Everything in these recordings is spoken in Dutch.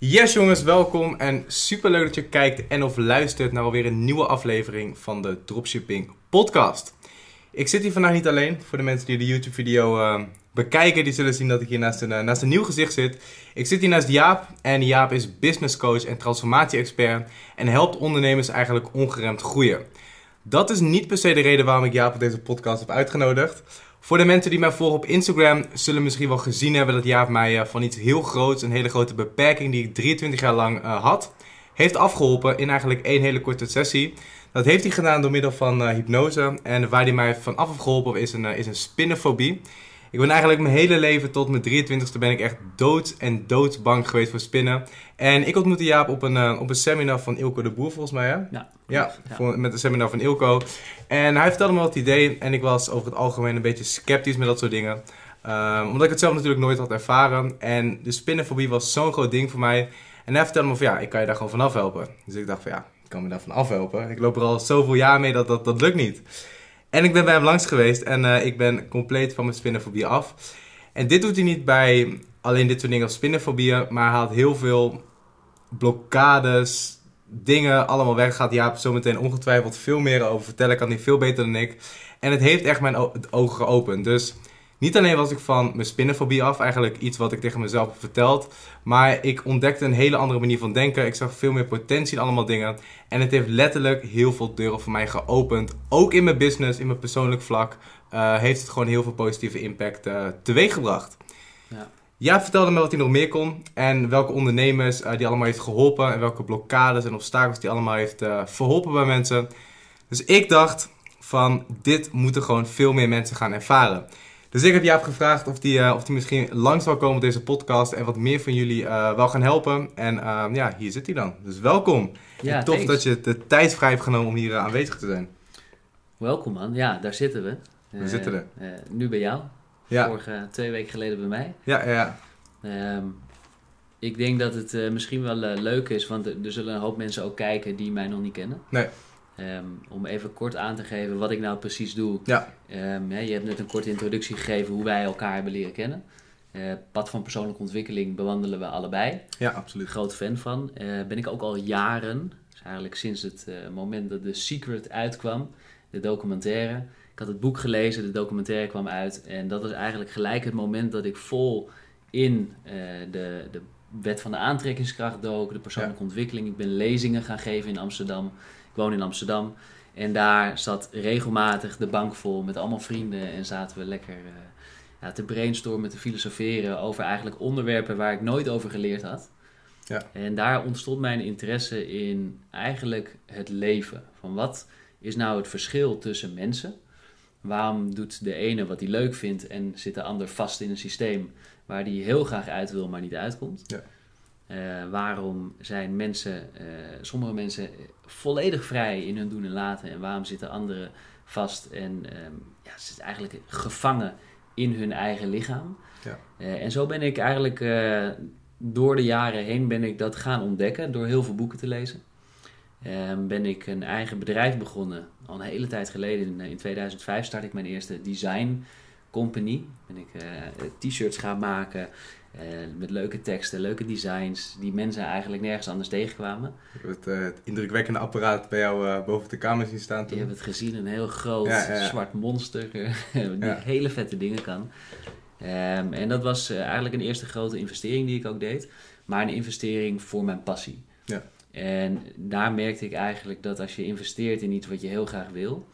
Yes jongens, welkom en super leuk dat je kijkt en of luistert naar alweer een nieuwe aflevering van de Dropshipping Podcast. Ik zit hier vandaag niet alleen. Voor de mensen die de YouTube video uh, bekijken, die zullen zien dat ik hier naast een, uh, naast een nieuw gezicht zit. Ik zit hier naast Jaap en Jaap is business coach en transformatie-expert en helpt ondernemers eigenlijk ongeremd groeien. Dat is niet per se de reden waarom ik Jaap op deze podcast heb uitgenodigd. Voor de mensen die mij volgen op Instagram zullen misschien wel gezien hebben dat Jaap mij uh, van iets heel groots, een hele grote beperking die ik 23 jaar lang uh, had, heeft afgeholpen in eigenlijk één hele korte sessie. Dat heeft hij gedaan door middel van uh, hypnose en waar hij mij van af heeft geholpen is een, is een spinnenfobie. Ik ben eigenlijk mijn hele leven tot mijn 23ste ben ik echt dood en doodsbang geweest voor spinnen. En ik ontmoette Jaap op een, op een seminar van Ilko de Boer volgens mij hè? Ja. Ja, voor, met een seminar van Ilko. En hij vertelde me wat idee en ik was over het algemeen een beetje sceptisch met dat soort dingen. Um, omdat ik het zelf natuurlijk nooit had ervaren. En de spinnenfobie was zo'n groot ding voor mij. En hij vertelde me van ja, ik kan je daar gewoon vanaf helpen. Dus ik dacht van ja, ik kan me daar van afhelpen. Ik loop er al zoveel jaar mee dat dat, dat lukt niet. En ik ben bij hem langs geweest en uh, ik ben compleet van mijn spinnenfobie af. En dit doet hij niet bij alleen dit soort dingen als spinnenfobieën, maar hij had heel veel blokkades, dingen allemaal weg. Gaat Jaap zometeen ongetwijfeld veel meer over vertellen. Kan hij veel beter dan ik. En het heeft echt mijn ogen geopend. Dus niet alleen was ik van mijn spinnenfobie af, eigenlijk iets wat ik tegen mezelf heb verteld. Maar ik ontdekte een hele andere manier van denken. Ik zag veel meer potentie in allemaal dingen. En het heeft letterlijk heel veel deuren voor mij geopend. Ook in mijn business, in mijn persoonlijk vlak. Uh, heeft het gewoon heel veel positieve impact uh, teweeg gebracht. Ja. Ja, vertelde me wat hij nog meer kon en welke ondernemers uh, die allemaal heeft geholpen en welke blokkades en obstakels die allemaal heeft uh, verholpen bij mensen. Dus ik dacht van dit moeten gewoon veel meer mensen gaan ervaren. Dus ik heb Jaap gevraagd of die, uh, of die misschien langs wil komen op deze podcast en wat meer van jullie wel gaan helpen. En ja, hier zit hij dan. Dus welkom. Ja, tof thanks. dat je de tijd vrij hebt genomen om hier aanwezig te zijn. Welkom man, ja, daar zitten we. We zitten er. nu bij jou. Ja. Vorige twee weken geleden bij mij. Ja, ja. Um, ik denk dat het uh, misschien wel uh, leuk is, want er zullen een hoop mensen ook kijken die mij nog niet kennen. Nee. Um, om even kort aan te geven wat ik nou precies doe. Ja. Um, ja, je hebt net een korte introductie gegeven hoe wij elkaar hebben leren kennen. Uh, pad van persoonlijke ontwikkeling bewandelen we allebei. Ja, absoluut. Groot fan van. ben ik ook al jaren, dus eigenlijk sinds het moment dat The Secret uitkwam, de documentaire. Ik had het boek gelezen, de documentaire kwam uit. En dat was eigenlijk gelijk het moment dat ik vol in uh, de, de wet van de aantrekkingskracht dook, de persoonlijke ja. ontwikkeling. Ik ben lezingen gaan geven in Amsterdam. Ik woon in Amsterdam. En daar zat regelmatig de bank vol met allemaal vrienden. En zaten we lekker uh, ja, te brainstormen, te filosoferen over eigenlijk onderwerpen waar ik nooit over geleerd had. Ja. En daar ontstond mijn interesse in eigenlijk het leven. Van wat is nou het verschil tussen mensen? Waarom doet de ene wat hij leuk vindt en zit de ander vast in een systeem waar hij heel graag uit wil, maar niet uitkomt? Ja. Uh, waarom zijn mensen, uh, sommige mensen volledig vrij in hun doen en laten en waarom zitten anderen vast en um, ja, ze zitten eigenlijk gevangen in hun eigen lichaam? Ja. Uh, en zo ben ik eigenlijk door de jaren heen ben ik dat gaan ontdekken door heel veel boeken te lezen. Um, ben ik een eigen bedrijf begonnen. Al een hele tijd geleden, in, in 2005, start ik mijn eerste design company. Ben ik uh, t-shirts gaan maken uh, met leuke teksten, leuke designs, die mensen eigenlijk nergens anders tegenkwamen. Ik heb het, indrukwekkende apparaat bij jou boven de kamer zien staan toen. Je hebt het gezien, een heel groot zwart monster, die hele vette dingen kan. Um, en dat was eigenlijk een eerste grote investering die ik ook deed, maar een investering voor mijn passie. Ja. En daar merkte ik eigenlijk dat als je investeert in iets wat je heel graag wil,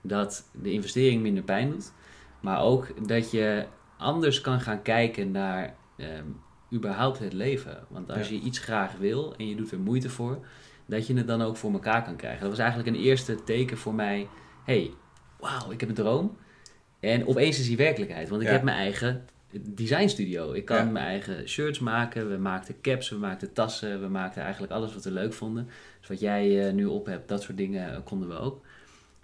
dat de investering minder pijn doet. Maar ook dat je anders kan gaan kijken naar um, überhaupt het leven. Want als Ja. je iets graag wil en je doet er moeite voor, dat je het dan ook voor elkaar kan krijgen. Dat was eigenlijk een eerste teken voor mij. hey, wauw, ik heb een droom. En opeens is die werkelijkheid. Want ik Ja. heb mijn eigen designstudio. Ik kan Ja. mijn eigen shirts maken. We maakten caps, we maakten tassen. We maakten eigenlijk alles wat we leuk vonden. Dus wat jij eh, nu op hebt, dat soort dingen eh, konden we ook.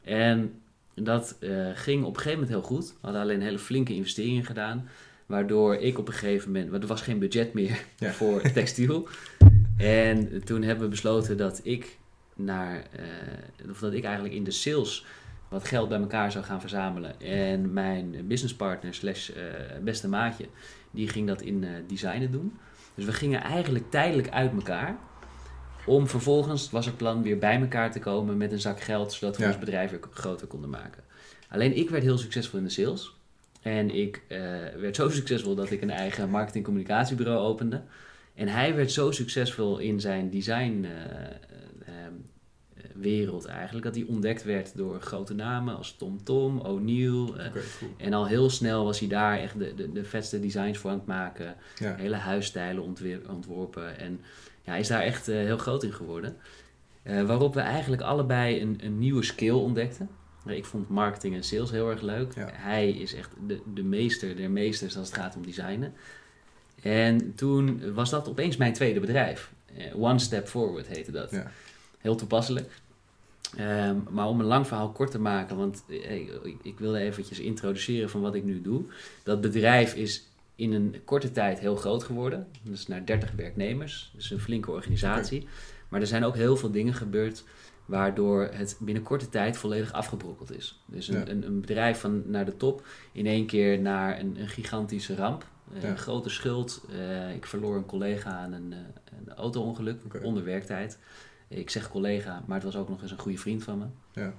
En dat eh, ging op een gegeven moment heel goed. We hadden alleen hele flinke investeringen gedaan. Waardoor ik op een gegeven moment... Want er was geen budget meer Ja. voor textiel. En toen hebben we besloten dat ik naar... of dat ik eigenlijk in de sales wat geld bij elkaar zou gaan verzamelen. En mijn businesspartner slash eh, beste maatje... die ging dat in eh, designen doen. Dus we gingen eigenlijk tijdelijk uit elkaar. Om vervolgens, was het plan, weer bij elkaar te komen met een zak geld, zodat we Ja. ons bedrijf weer groter konden maken. Alleen ik werd heel succesvol in de sales. En ik eh, werd zo succesvol dat ik een eigen marketing communicatiebureau opende. En hij werd zo succesvol in zijn design wereld eigenlijk, dat hij ontdekt werd door grote namen als Tom Tom, O'Neill. eh, cool. en al heel snel was hij daar echt de, de, de vetste designs voor aan het maken. Ja. Hele huisstijlen ontworpen. En ja, hij is daar echt eh, heel groot in geworden. Eh, waarop we eigenlijk allebei een, een nieuwe skill ontdekten. Ik vond marketing en sales heel erg leuk. Ja. Hij is echt de, de meester der meesters als het gaat om designen. En toen was dat opeens mijn tweede bedrijf. One Step Forward heette dat. Ja. Heel toepasselijk. Ehm, maar om een lang verhaal kort te maken, want eh, ik, wilde eventjes introduceren van wat ik nu doe. Dat bedrijf is in een korte tijd heel groot geworden. Dus naar 30 werknemers. Dus een flinke organisatie. Maar er zijn ook heel veel dingen gebeurd waardoor het binnen korte tijd volledig afgebrokkeld is. Dus een, Ja. een, een bedrijf van naar de top in één keer naar een, een gigantische ramp. Eh, Ja. Een grote schuld. Eh, ik verloor een collega aan een, eh, een auto-ongeluk onder werktijd. Ik zeg collega, maar het was ook nog eens een goede vriend van me. Ja.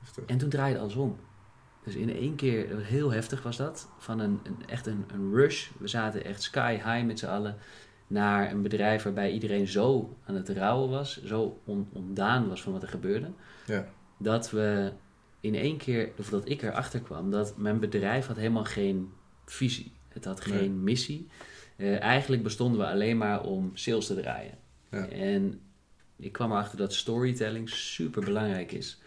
Heftig. En toen draaide alles om. Dus in één keer, heel heftig was dat, van een, een, echt een, een rush. We zaten echt sky high met z'n allen naar een bedrijf waarbij iedereen zo aan het rouwen was, zo on, ontdaan was van wat er gebeurde, Ja. dat we in één keer, of dat ik erachter kwam, dat mijn bedrijf had helemaal geen visie. Het had Nee. geen missie. Eh, eigenlijk bestonden we alleen maar om sales te draaien. Ja. En ik kwam erachter dat storytelling super belangrijk is.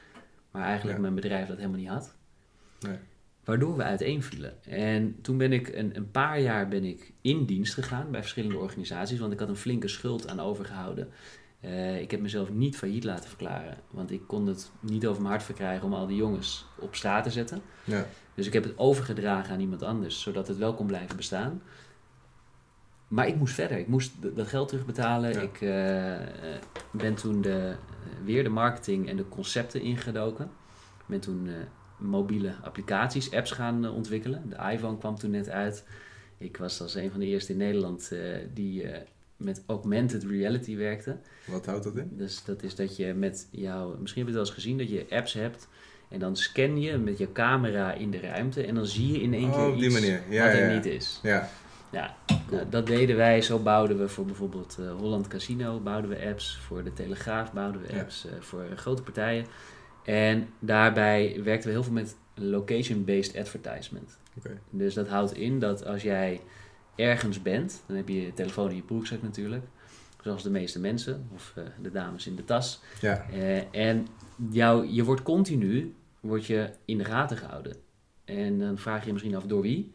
Maar eigenlijk Ja. mijn bedrijf dat helemaal niet had. Nee. Waardoor we uiteenvielen. En toen ben ik een, een paar jaar ben ik in dienst gegaan bij verschillende organisaties. Want ik had een flinke schuld aan overgehouden. Eh, ik heb mezelf niet failliet laten verklaren. Want ik kon het niet over mijn hart verkrijgen om al die jongens op straat te zetten. Ja. Dus ik heb het overgedragen aan iemand anders, zodat het wel kon blijven bestaan. Maar ik moest verder. Ik moest dat geld terugbetalen. Ja. Ik eh, ben toen de, eh, weer de marketing en de concepten ingedoken. Ik ben toen eh, mobiele applicaties, apps gaan ontwikkelen. De iPhone kwam toen net uit. Ik was als een van de eerste in Nederland die met augmented reality werkte. Wat houdt dat in? Dus dat is dat je met jouw, misschien heb je het wel eens gezien, dat je apps hebt en dan scan je met je camera in de ruimte en dan zie je in één Oh, keer die iets manier. Ja, wat er ja. niet is. Ja. Ja, nou, dat deden wij. Zo bouwden we voor bijvoorbeeld eh, Holland Casino bouwden we apps, voor de Telegraaf bouwden we apps, eh, voor grote partijen. En daarbij werkten we heel veel met location-based advertisement. Dus dat houdt in dat als jij ergens bent, dan heb je je telefoon in je broekzak natuurlijk, zoals de meeste mensen, of eh, de dames in de tas. Ja. En jou, je wordt continu wordt je in de gaten gehouden. En dan vraag je je misschien af door wie.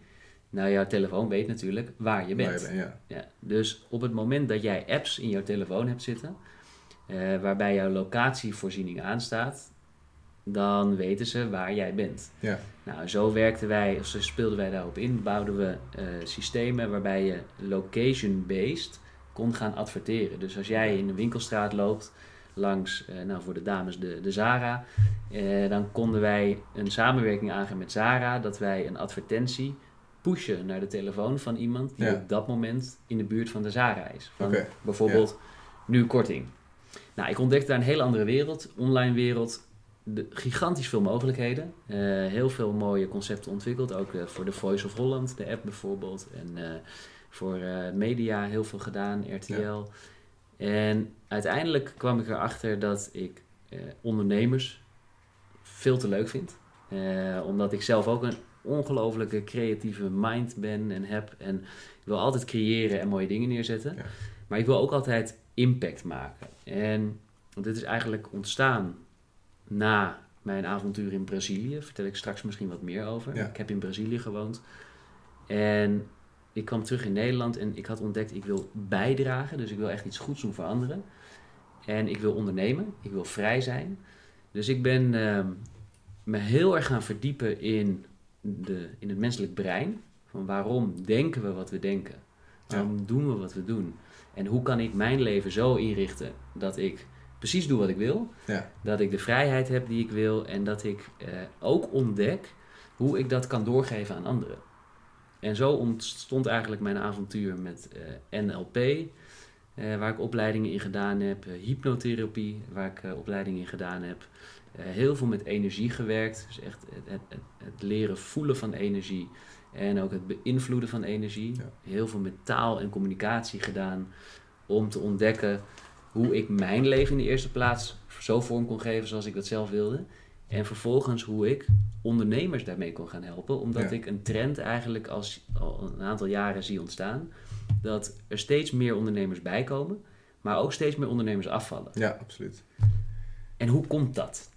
Nou, jouw telefoon weet natuurlijk waar je Waar bent. je bent, ja. Ja, dus op het moment dat jij apps in jouw telefoon hebt zitten, eh, waarbij jouw locatievoorziening aanstaat, dan weten ze waar jij bent. Ja. Nou, zo werkten wij, of zo speelden wij daarop in, bouwden we eh, systemen waarbij je location-based kon gaan adverteren. Dus als jij in de winkelstraat loopt, langs, eh, nou voor de dames de, de Zara, dan konden wij een samenwerking aangaan met Zara, dat wij een advertentie pushen naar de telefoon van iemand die Ja. op dat moment in de buurt van de Zara is. Van bijvoorbeeld nu korting. Nou, ik ontdekte daar een hele andere wereld, online wereld. De, gigantisch veel mogelijkheden. Eh, heel veel mooie concepten ontwikkeld. Ook eh, voor de Voice of Holland, de app bijvoorbeeld. En eh, voor media heel veel gedaan, RTL. En uiteindelijk kwam ik erachter dat ik ondernemers veel te leuk vind. Omdat ik zelf ook een ongelofelijke creatieve mind ben en heb. En ik wil altijd creëren en mooie dingen neerzetten. Ja. Maar ik wil ook altijd impact maken. En dit is eigenlijk ontstaan na mijn avontuur in Brazilië. Daar vertel ik straks misschien wat meer over. Ja. Ik heb in Brazilië gewoond. En ik kwam terug in Nederland en ik had ontdekt, ik wil bijdragen. Dus ik wil echt iets goeds doen voor anderen. En ik wil ondernemen. Ik wil vrij zijn. Dus ik ben ehm, me heel erg gaan verdiepen in, de, in het menselijk brein. Van waarom denken we wat we denken? Waarom doen we wat we doen? En hoe kan ik mijn leven zo inrichten dat ik precies doe wat ik wil? Ja. Dat ik de vrijheid heb die ik wil en dat ik eh, ook ontdek hoe ik dat kan doorgeven aan anderen. En zo ontstond eigenlijk mijn avontuur met eh, NLP, eh, waar ik opleidingen in gedaan heb, hypnotherapie, waar ik opleidingen in gedaan heb. Eh, heel veel met energie gewerkt, dus echt het, het, het, het leren voelen van energie en ook het beïnvloeden van energie. Ja. Heel veel met taal en communicatie gedaan om te ontdekken hoe ik mijn leven in de eerste plaats zo vorm kon geven zoals ik dat zelf wilde. En vervolgens hoe ik ondernemers daarmee kon gaan helpen. Omdat Ja. ik een trend eigenlijk als, al een aantal jaren zie ontstaan. Dat er steeds meer ondernemers bijkomen. Maar ook steeds meer ondernemers afvallen. Ja, absoluut. En hoe komt dat?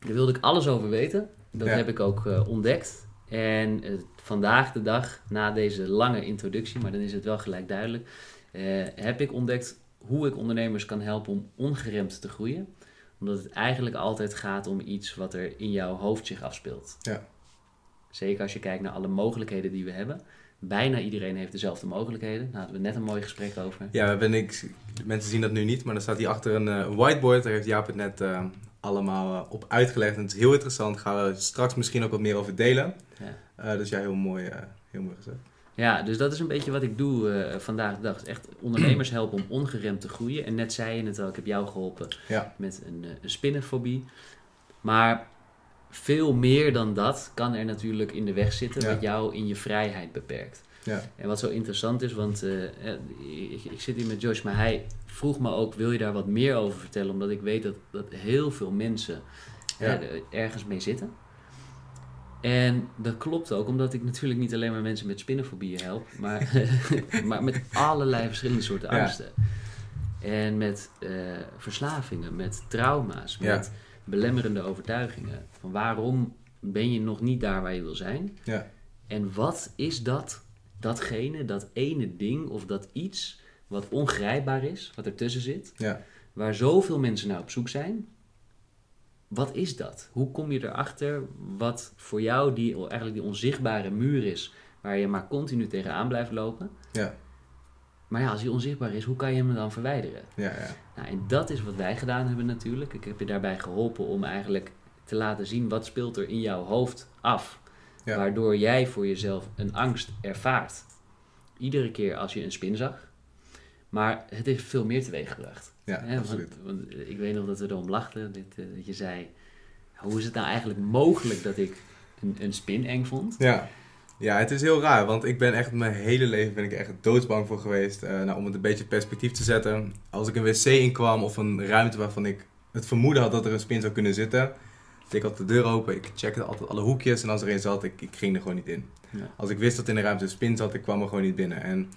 Daar wilde ik alles over weten. Dat Ja. heb ik ook eh, ontdekt. En eh, vandaag de dag, na deze lange introductie, maar dan is het wel gelijk duidelijk, eh, heb ik ontdekt hoe ik ondernemers kan helpen om ongeremd te groeien. Omdat het eigenlijk altijd gaat om iets wat er in jouw hoofd zich afspeelt. Ja. Zeker als je kijkt naar alle mogelijkheden die we hebben. Bijna iedereen heeft dezelfde mogelijkheden. Daar hadden we net een mooi gesprek over. Ja, we hebben niks, mensen zien dat nu niet, maar er staat hier achter een whiteboard. Daar heeft Jaap het net allemaal eh, op uitgelegd. En het is heel interessant. Gaan we straks misschien ook wat meer over delen. Ja. Eh, dus ja, heel mooi, eh, heel mooi gezegd. Ja, dus dat is een beetje wat ik doe vandaag de dag. Echt ondernemers helpen om ongeremd te groeien. En net zei je het al, ik heb jou geholpen Ja. met een, een spinnenfobie. Maar veel meer dan dat kan er natuurlijk in de weg zitten, Ja. wat jou in je vrijheid beperkt. Ja. En wat zo interessant is, want eh, ik, ik zit hier met Josh, maar hij vroeg me ook, wil je daar wat meer over vertellen? Omdat ik weet dat, dat heel veel mensen Ja. ergens mee zitten. En dat klopt ook, omdat ik natuurlijk niet alleen maar mensen met spinnenfobieën help, maar, maar met allerlei verschillende soorten Ja. angsten. En met eh, verslavingen, met trauma's, Ja. met belemmerende overtuigingen. Van waarom ben je nog niet daar waar je wil zijn? Ja. En wat is dat, datgene, dat ene ding of dat iets wat ongrijpbaar is, wat ertussen zit, Ja. waar zoveel mensen naar op zoek zijn? Wat is dat? Hoe kom je erachter wat voor jou die, eigenlijk die onzichtbare muur is, waar je maar continu tegenaan blijft lopen? Ja. Maar ja, als die onzichtbaar is, hoe kan je hem dan verwijderen? Ja. Ja. Nou, en dat is wat wij gedaan hebben natuurlijk. Ik heb je daarbij geholpen om eigenlijk te laten zien wat speelt er in jouw hoofd af. Ja. Waardoor jij voor jezelf een angst ervaart. Iedere keer als je een spin zag. Maar het heeft veel meer teweeg gebracht. Ja, absoluut. Want, want ik weet nog dat we erom lachten. Dit, eh, dat je zei, hoe is het nou eigenlijk mogelijk dat ik een, een spin eng vond? Ja. Ja, het is heel raar, want ik ben echt mijn hele leven ben ik echt doodsbang voor geweest. Eh, nou, om het een beetje perspectief te zetten. Als ik een wc inkwam of een ruimte waarvan ik het vermoeden had dat er een spin zou kunnen zitten. Ik had de deur open, ik checkte altijd alle hoekjes en als er een zat, ik, ik ging er gewoon niet in. Ja. Als ik wist dat in de ruimte een spin zat, ik kwam er gewoon niet binnen. En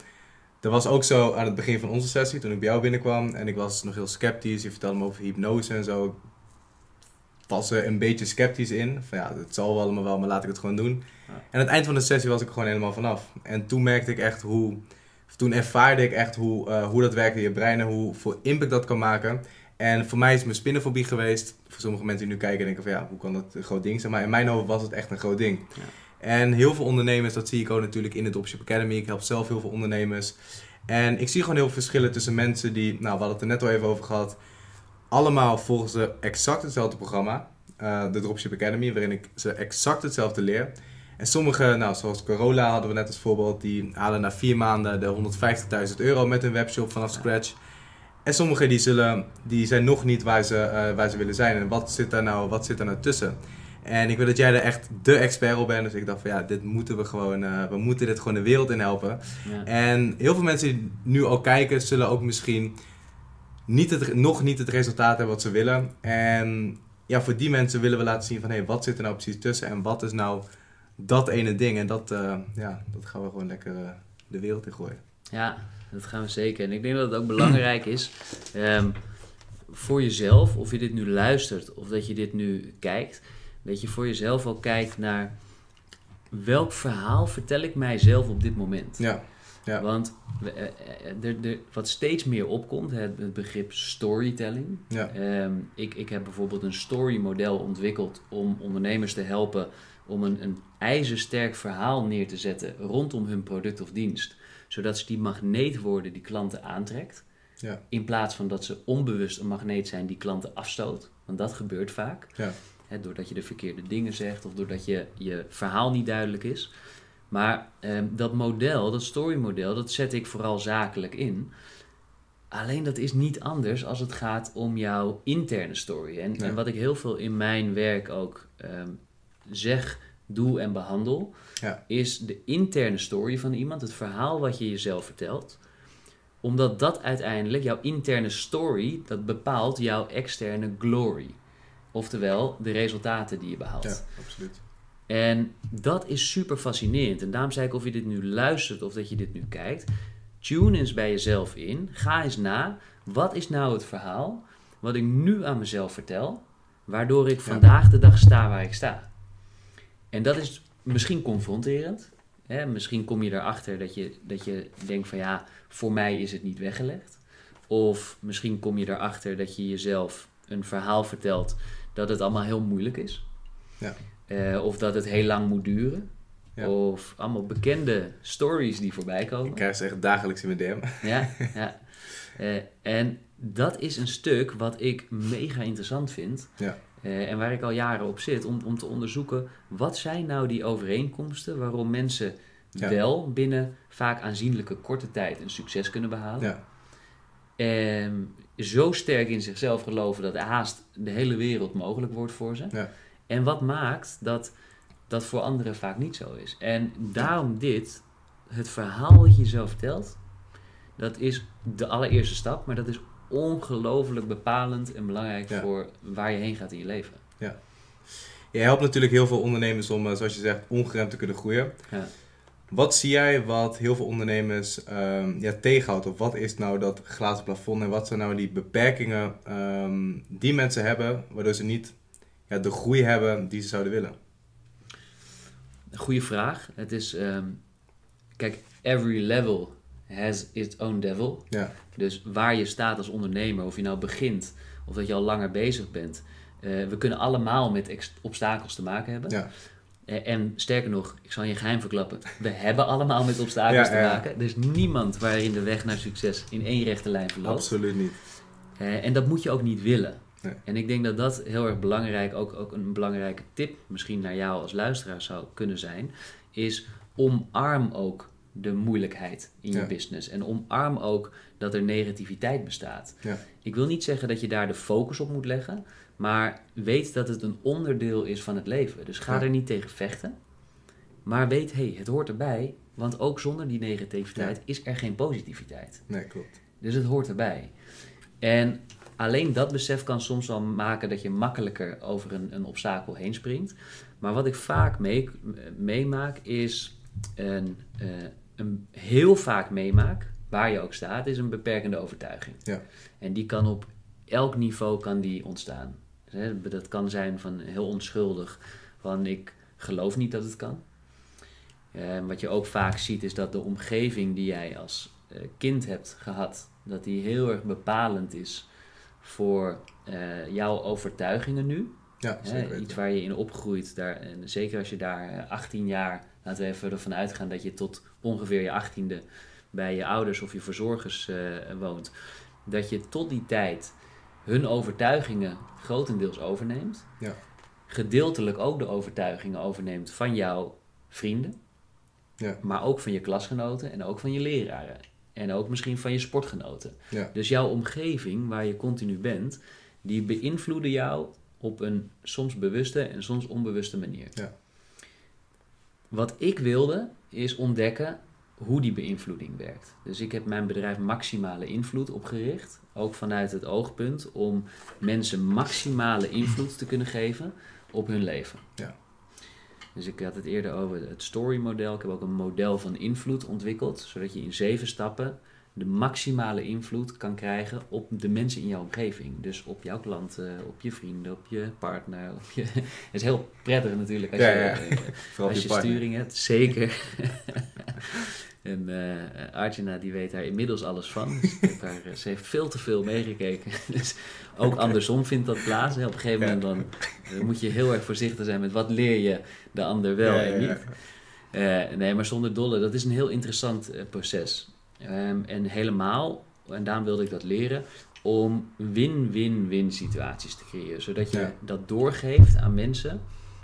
dat was ook zo aan het begin van onze sessie, toen ik bij jou binnenkwam. En ik was nog heel sceptisch, je vertelde me over hypnose en zo. Ik was er een beetje sceptisch in. Van ja, het zal wel allemaal wel, maar laat ik het gewoon doen. Ja. En aan het eind van de sessie was ik er gewoon helemaal vanaf. En toen merkte ik echt hoe... Toen ervaarde ik echt hoe, eh, hoe dat werkt in je brein en hoe impact dat kan maken. En voor mij is mijn spinnenfobie geweest. Voor sommige mensen die nu kijken denken van ja, hoe kan dat een groot ding zijn? Maar in mijn hoofd was het echt een groot ding. Ja. En heel veel ondernemers, dat zie ik ook natuurlijk in de Dropship Academy. Ik help zelf heel veel ondernemers. En ik zie gewoon heel veel verschillen tussen mensen die, nou we hadden het er net al even over gehad. Allemaal volgen ze exact hetzelfde programma. eh, de Dropship Academy, waarin ik ze exact hetzelfde leer. En sommige, nou, zoals Corolla hadden we net als voorbeeld, die halen na vier maanden de 150.000 euro met hun webshop vanaf scratch. En sommigen die, zullen, die zijn nog niet waar ze, eh, waar ze willen zijn. En wat zit, daar nou, wat zit daar nou tussen? En ik weet dat jij er echt de expert op bent. Dus ik dacht van ja, dit moeten we gewoon, eh, we moeten dit gewoon de wereld in helpen. Ja. En heel veel mensen die nu ook kijken, zullen ook misschien niet het, nog niet het resultaat hebben wat ze willen. En ja, voor die mensen willen we laten zien van hé, hey, wat zit er nou precies tussen en wat is nou dat ene ding. En dat, eh, ja, dat gaan we gewoon lekker de wereld in gooien. Ja, dat gaan we zeker. En ik denk dat het ook belangrijk is ehm, voor jezelf, of je dit nu luistert of dat je dit nu kijkt, dat je voor jezelf ook kijkt naar welk verhaal vertel ik mijzelf op dit moment. Ja, ja. Want eh, eh, er, er, wat steeds meer opkomt, het, het begrip storytelling. ja, Ehm, ik, ik heb bijvoorbeeld een story model ontwikkeld om ondernemers te helpen om een, een ijzersterk verhaal neer te zetten rondom hun product of dienst. Zodat ze die magneet worden die klanten aantrekt. Ja. In plaats van dat ze onbewust een magneet zijn die klanten afstoot. Want dat gebeurt vaak. Ja. Doordat je de verkeerde dingen zegt of doordat je, je verhaal niet duidelijk is. Maar ehm, dat model, dat storymodel, dat zet ik vooral zakelijk in. Alleen dat is niet anders als het gaat om jouw interne story. En, Ja. en wat ik heel veel in mijn werk ook ehm, zeg, doe en behandel, Ja. is de interne story van iemand, het verhaal wat je jezelf vertelt. Omdat dat uiteindelijk, jouw interne story, dat bepaalt jouw externe glory. Oftewel, de resultaten die je behaalt. Ja, absoluut. En dat is super fascinerend. En daarom zei ik of je dit nu luistert of dat je dit nu kijkt. Tune eens bij jezelf in. Ga eens na. Wat is nou het verhaal wat ik nu aan mezelf vertel, waardoor ik vandaag de dag sta waar ik sta? En dat is misschien confronterend. Hè? Misschien kom je erachter dat je, dat je denkt van ja, voor mij is het niet weggelegd. Of misschien kom je erachter dat je jezelf een verhaal vertelt dat het allemaal heel moeilijk is. Ja. Eh, of dat het heel lang moet duren. Ja. Of allemaal bekende stories die voorbij komen. Ik krijg ze echt dagelijks in mijn DM. Ja, ja. Eh, en dat is een stuk wat ik mega interessant vind. Ja. Eh, en waar ik al jaren op zit. Om, om te onderzoeken wat zijn nou die overeenkomsten waarom mensen Ja. wel binnen vaak aanzienlijke korte tijd een succes kunnen behalen. Ja, En zo sterk in zichzelf geloven dat haast de hele wereld mogelijk wordt voor ze. Ja. En wat maakt dat dat voor anderen vaak niet zo is. En daarom dit, het verhaal wat je jezelf vertelt, dat is de allereerste stap, maar dat is ongelooflijk bepalend en belangrijk Ja. voor waar je heen gaat in je leven. Je helpt natuurlijk heel veel ondernemers om, eh, zoals je zegt, ongeremd te kunnen groeien. Ja. Wat zie jij wat heel veel ondernemers ehm, ja, tegenhoudt? Of wat is nou dat glazen plafond en wat zijn nou die beperkingen ehm, die mensen hebben, waardoor ze niet ja, de groei hebben die ze zouden willen? Goeie vraag. Het is, ehm, kijk, every level has its own devil. Ja, Dus waar je staat als ondernemer, of je nou begint of dat je al langer bezig bent, eh, we kunnen allemaal met obstakels te maken hebben. ja, Eh, en sterker nog, ik zal je geheim verklappen, we hebben allemaal met obstakels Ja, te maken. Er is niemand waarin de weg naar succes in één rechte lijn verloopt. absoluut niet. Eh, en dat moet je ook niet willen. Nee. En ik denk dat dat heel erg belangrijk, ook, ook een belangrijke tip misschien naar jou als luisteraar zou kunnen zijn, is omarm ook de moeilijkheid in je Ja. business. En omarm ook dat er negativiteit bestaat. Ja. Ik wil niet zeggen dat je daar de focus op moet leggen, maar weet dat het een onderdeel is van het leven. Dus ga Ja. er niet tegen vechten, maar weet, hé, hey, het hoort erbij, want ook zonder die negativiteit is er geen positiviteit. Nee, klopt. Dus het hoort erbij. En alleen dat besef kan soms wel maken dat je makkelijker over een, een obstakel heen springt. Maar wat ik vaak mee, meemaak is een, eh, een heel vaak meemaak, waar je ook staat, is een beperkende overtuiging. Ja. En die kan op elk niveau kan die ontstaan. Dus, Dat kan zijn van heel onschuldig, van ik geloof niet dat het kan. Eh, wat je ook vaak ziet is dat de omgeving die jij als eh, kind hebt gehad, dat die heel erg bepalend is voor eh, jouw overtuigingen nu. Ja, zeker iets waar je in opgroeit, daar, en zeker als je daar eh, 18 jaar, laten we even ervan uitgaan dat je tot ongeveer je 18e bij je ouders of je verzorgers eh, woont, dat je tot die tijd hun overtuigingen grotendeels overneemt. Ja. Gedeeltelijk ook de overtuigingen overneemt van jouw vrienden, Ja. maar ook van je klasgenoten en ook van je leraren. En ook misschien van je sportgenoten. Ja. Dus jouw omgeving, waar je continu bent, die beïnvloeden jou op een soms bewuste en soms onbewuste manier. Ja. Wat ik wilde, is ontdekken hoe die beïnvloeding werkt. Dus ik heb mijn bedrijf Maximale Invloed opgericht. Ook vanuit het oogpunt om mensen maximale invloed te kunnen geven op hun leven. Ja. Dus ik had het eerder over het story model. Ik heb ook een model van invloed ontwikkeld, zodat je in zeven stappen de maximale invloed kan krijgen op de mensen in jouw omgeving. Dus op jouw klanten, op je vrienden, op je partner. Op je... Het is heel prettig natuurlijk als Ja, je, ja. als je je sturing hebt. Zeker. en eh Arjuna die weet daar inmiddels alles van. Dus haar, eh, ze heeft veel te veel meegekeken. dus ook andersom vindt dat plaats. Op een gegeven moment dan, eh, moet je heel erg voorzichtig zijn met wat leer je de ander wel Ja, en niet. Nee, maar zonder dolle, dat is een heel interessant proces. Ehm, en helemaal, en daarom wilde ik dat leren, om win-win-win situaties te creëren. Zodat je Ja. dat doorgeeft aan mensen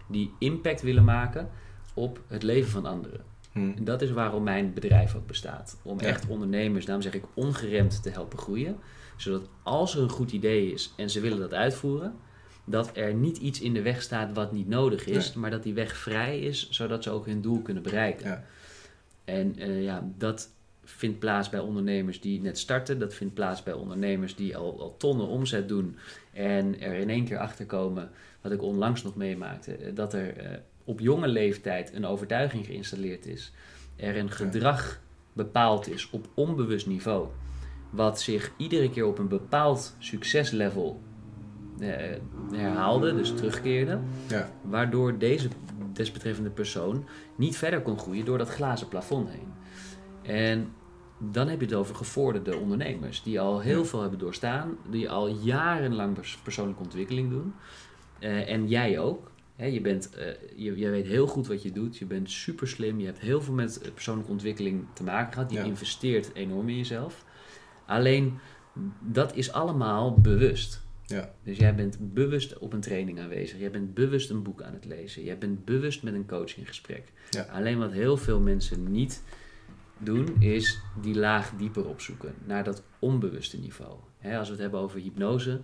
die impact willen maken op het leven van anderen. Hm. Hm. En dat is waarom mijn bedrijf ook bestaat. Om Ja. echt ondernemers, daarom zeg ik ongeremd te helpen groeien. Zodat als er een goed idee is en ze willen dat uitvoeren, dat er niet iets in de weg staat wat niet nodig is, maar dat die weg vrij is, zodat ze ook hun doel kunnen bereiken. Ja. En eh, ja, dat vindt plaats bij ondernemers die net starten. Dat vindt plaats bij ondernemers die al, al tonnen omzet doen. En er in één keer achter komen, wat ik onlangs nog meemaakte, eh, dat er eh, op jonge leeftijd een overtuiging geïnstalleerd is. Er een gedrag bepaald is op onbewust niveau. Wat zich iedere keer op een bepaald succeslevel eh, herhaalde, dus terugkeerde. Ja. Waardoor deze desbetreffende persoon niet verder kon groeien door dat glazen plafond heen. En dan heb je het over gevorderde ondernemers die al heel veel hebben doorstaan, die al jarenlang pers- persoonlijke ontwikkeling doen. Eh, en jij ook. Hè, je, bent, eh, je, je weet heel goed wat je doet, je bent super slim, je hebt heel veel met eh, persoonlijke ontwikkeling te maken gehad, je Ja. investeert enorm in jezelf. Alleen dat is allemaal bewust. Ja. Dus jij bent bewust op een training aanwezig. Jij bent bewust een boek aan het lezen. Jij bent bewust met een coach in gesprek. Ja. Alleen wat heel veel mensen niet doen, is die laag dieper opzoeken. Naar dat onbewuste niveau. Als we het hebben over hypnose.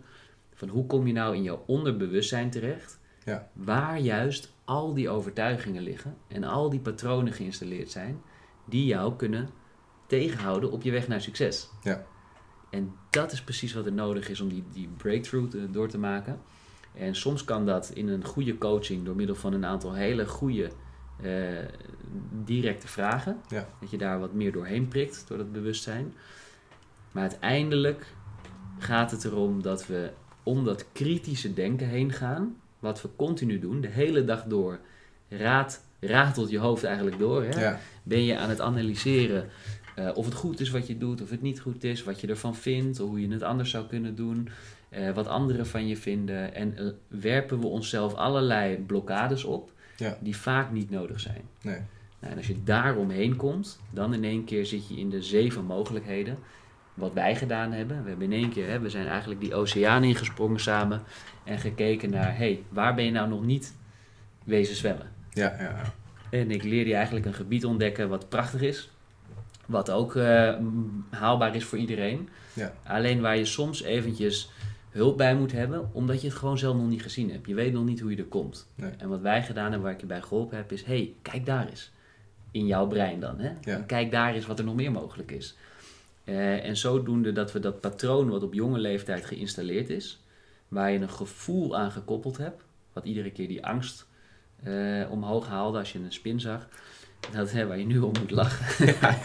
Van hoe kom je nou in jouw onderbewustzijn terecht? Ja. Waar juist al die overtuigingen liggen. En al die patronen geïnstalleerd zijn. Die jou kunnen tegenhouden op je weg naar succes. Ja. En dat is precies wat er nodig is om die, die breakthrough te- door te maken. En soms kan dat in een goede coaching door middel van een aantal hele goede directe vragen. Ja. Dat je daar wat meer doorheen prikt door dat bewustzijn. Maar uiteindelijk gaat het erom dat we om dat kritische denken heen gaan. Wat we continu doen, de hele dag door. Raad, ratelt je hoofd eigenlijk door. Hè? Ja. ben je aan het analyseren eh, of het goed is wat je doet, of het niet goed is, wat je ervan vindt, hoe je het anders zou kunnen doen, eh, wat anderen van je vinden. En eh, werpen we onszelf allerlei blokkades op Ja. die vaak niet nodig zijn. Nee. Nou, en als je daaromheen komt, dan in één keer zit je in de zeven mogelijkheden. Wat wij gedaan hebben. We hebben in één keer, hè, we zijn eigenlijk die oceaan ingesprongen samen en gekeken naar, hé, hey, waar ben je nou nog niet wezen zwemmen? Ja, ja, ja. En ik leerde je eigenlijk een gebied ontdekken wat prachtig is. Wat ook eh, haalbaar is voor iedereen. Ja. Alleen waar je soms eventjes hulp bij moet hebben, omdat je het gewoon zelf nog niet gezien hebt. Je weet nog niet hoe je er komt. Nee. En wat wij gedaan hebben, waar ik je bij geholpen heb, is: hey, kijk daar eens. In jouw brein dan. Hè? Ja. Kijk daar eens wat er nog meer mogelijk is. Eh, en zodoende dat we dat patroon wat op jonge leeftijd geïnstalleerd is, waar je een gevoel aan gekoppeld hebt, wat iedere keer die angst eh, omhoog haalde als je een spin zag. Dat, hè, waar je nu om moet lachen. Dat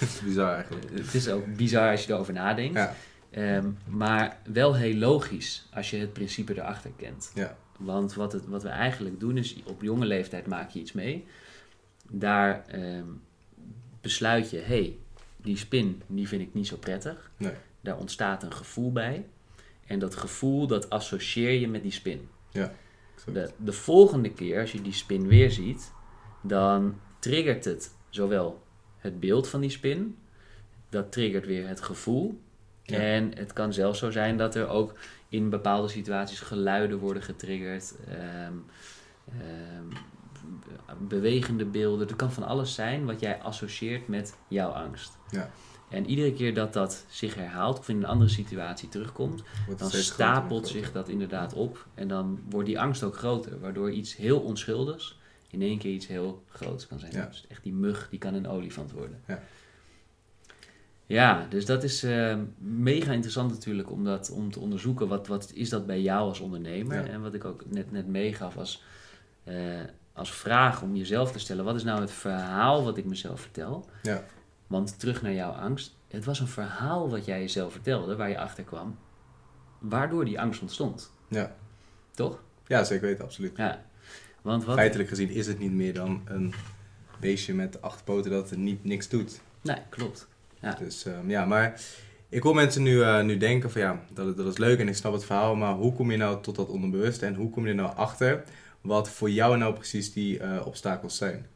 is bizar eigenlijk. Het is ook bizar als je erover nadenkt. Ja. Ehm, maar wel heel logisch als je het principe erachter kent. Ja. Want wat, het, wat we eigenlijk doen is, op jonge leeftijd maak je iets mee. Daar ehm, besluit je, hé, hey, die spin die vind ik niet zo prettig. Nee. Daar ontstaat een gevoel bij. En dat gevoel, dat associeer je met die spin. Zo. De, de volgende keer, als je die spin weer ziet, dan triggert het zowel het beeld van die spin, dat triggert weer het gevoel. Ja. En het kan zelfs zo zijn dat er ook in bepaalde situaties geluiden worden getriggerd, ehm, ehm, bewegende beelden. Het kan van alles zijn wat jij associeert met jouw angst. Ja. En iedere keer dat dat zich herhaalt of in een andere situatie terugkomt, dan groter stapelt groter. zich dat inderdaad op. En dan wordt die angst ook groter. Waardoor iets heel onschuldigs in één keer iets heel groots kan zijn. Ja. Dus echt die mug, die kan een olifant worden. Ja. Ja, dus dat is eh, mega interessant natuurlijk om, dat, om te onderzoeken. Wat, wat is dat bij jou als ondernemer? Ja. En wat ik ook net, net meegaf als, eh, als vraag om jezelf te stellen. Wat is nou het verhaal wat ik mezelf vertel? Ja. Want terug naar jouw angst. Het was een verhaal wat jij jezelf vertelde, waar je achter kwam. Waardoor die angst ontstond. Ja. Toch? ja, zeker weten, absoluut. Ja. Want wat... Feitelijk gezien is het niet meer dan een beestje met acht poten dat niet, niks doet. Nee, klopt. Ja. Dus ehm, ja, maar ik hoor mensen nu, eh, nu denken van ja, dat, dat is leuk en ik snap het verhaal, maar hoe kom je nou tot dat onderbewuste en hoe kom je er nou achter wat voor jou nou precies die eh, obstakels zijn?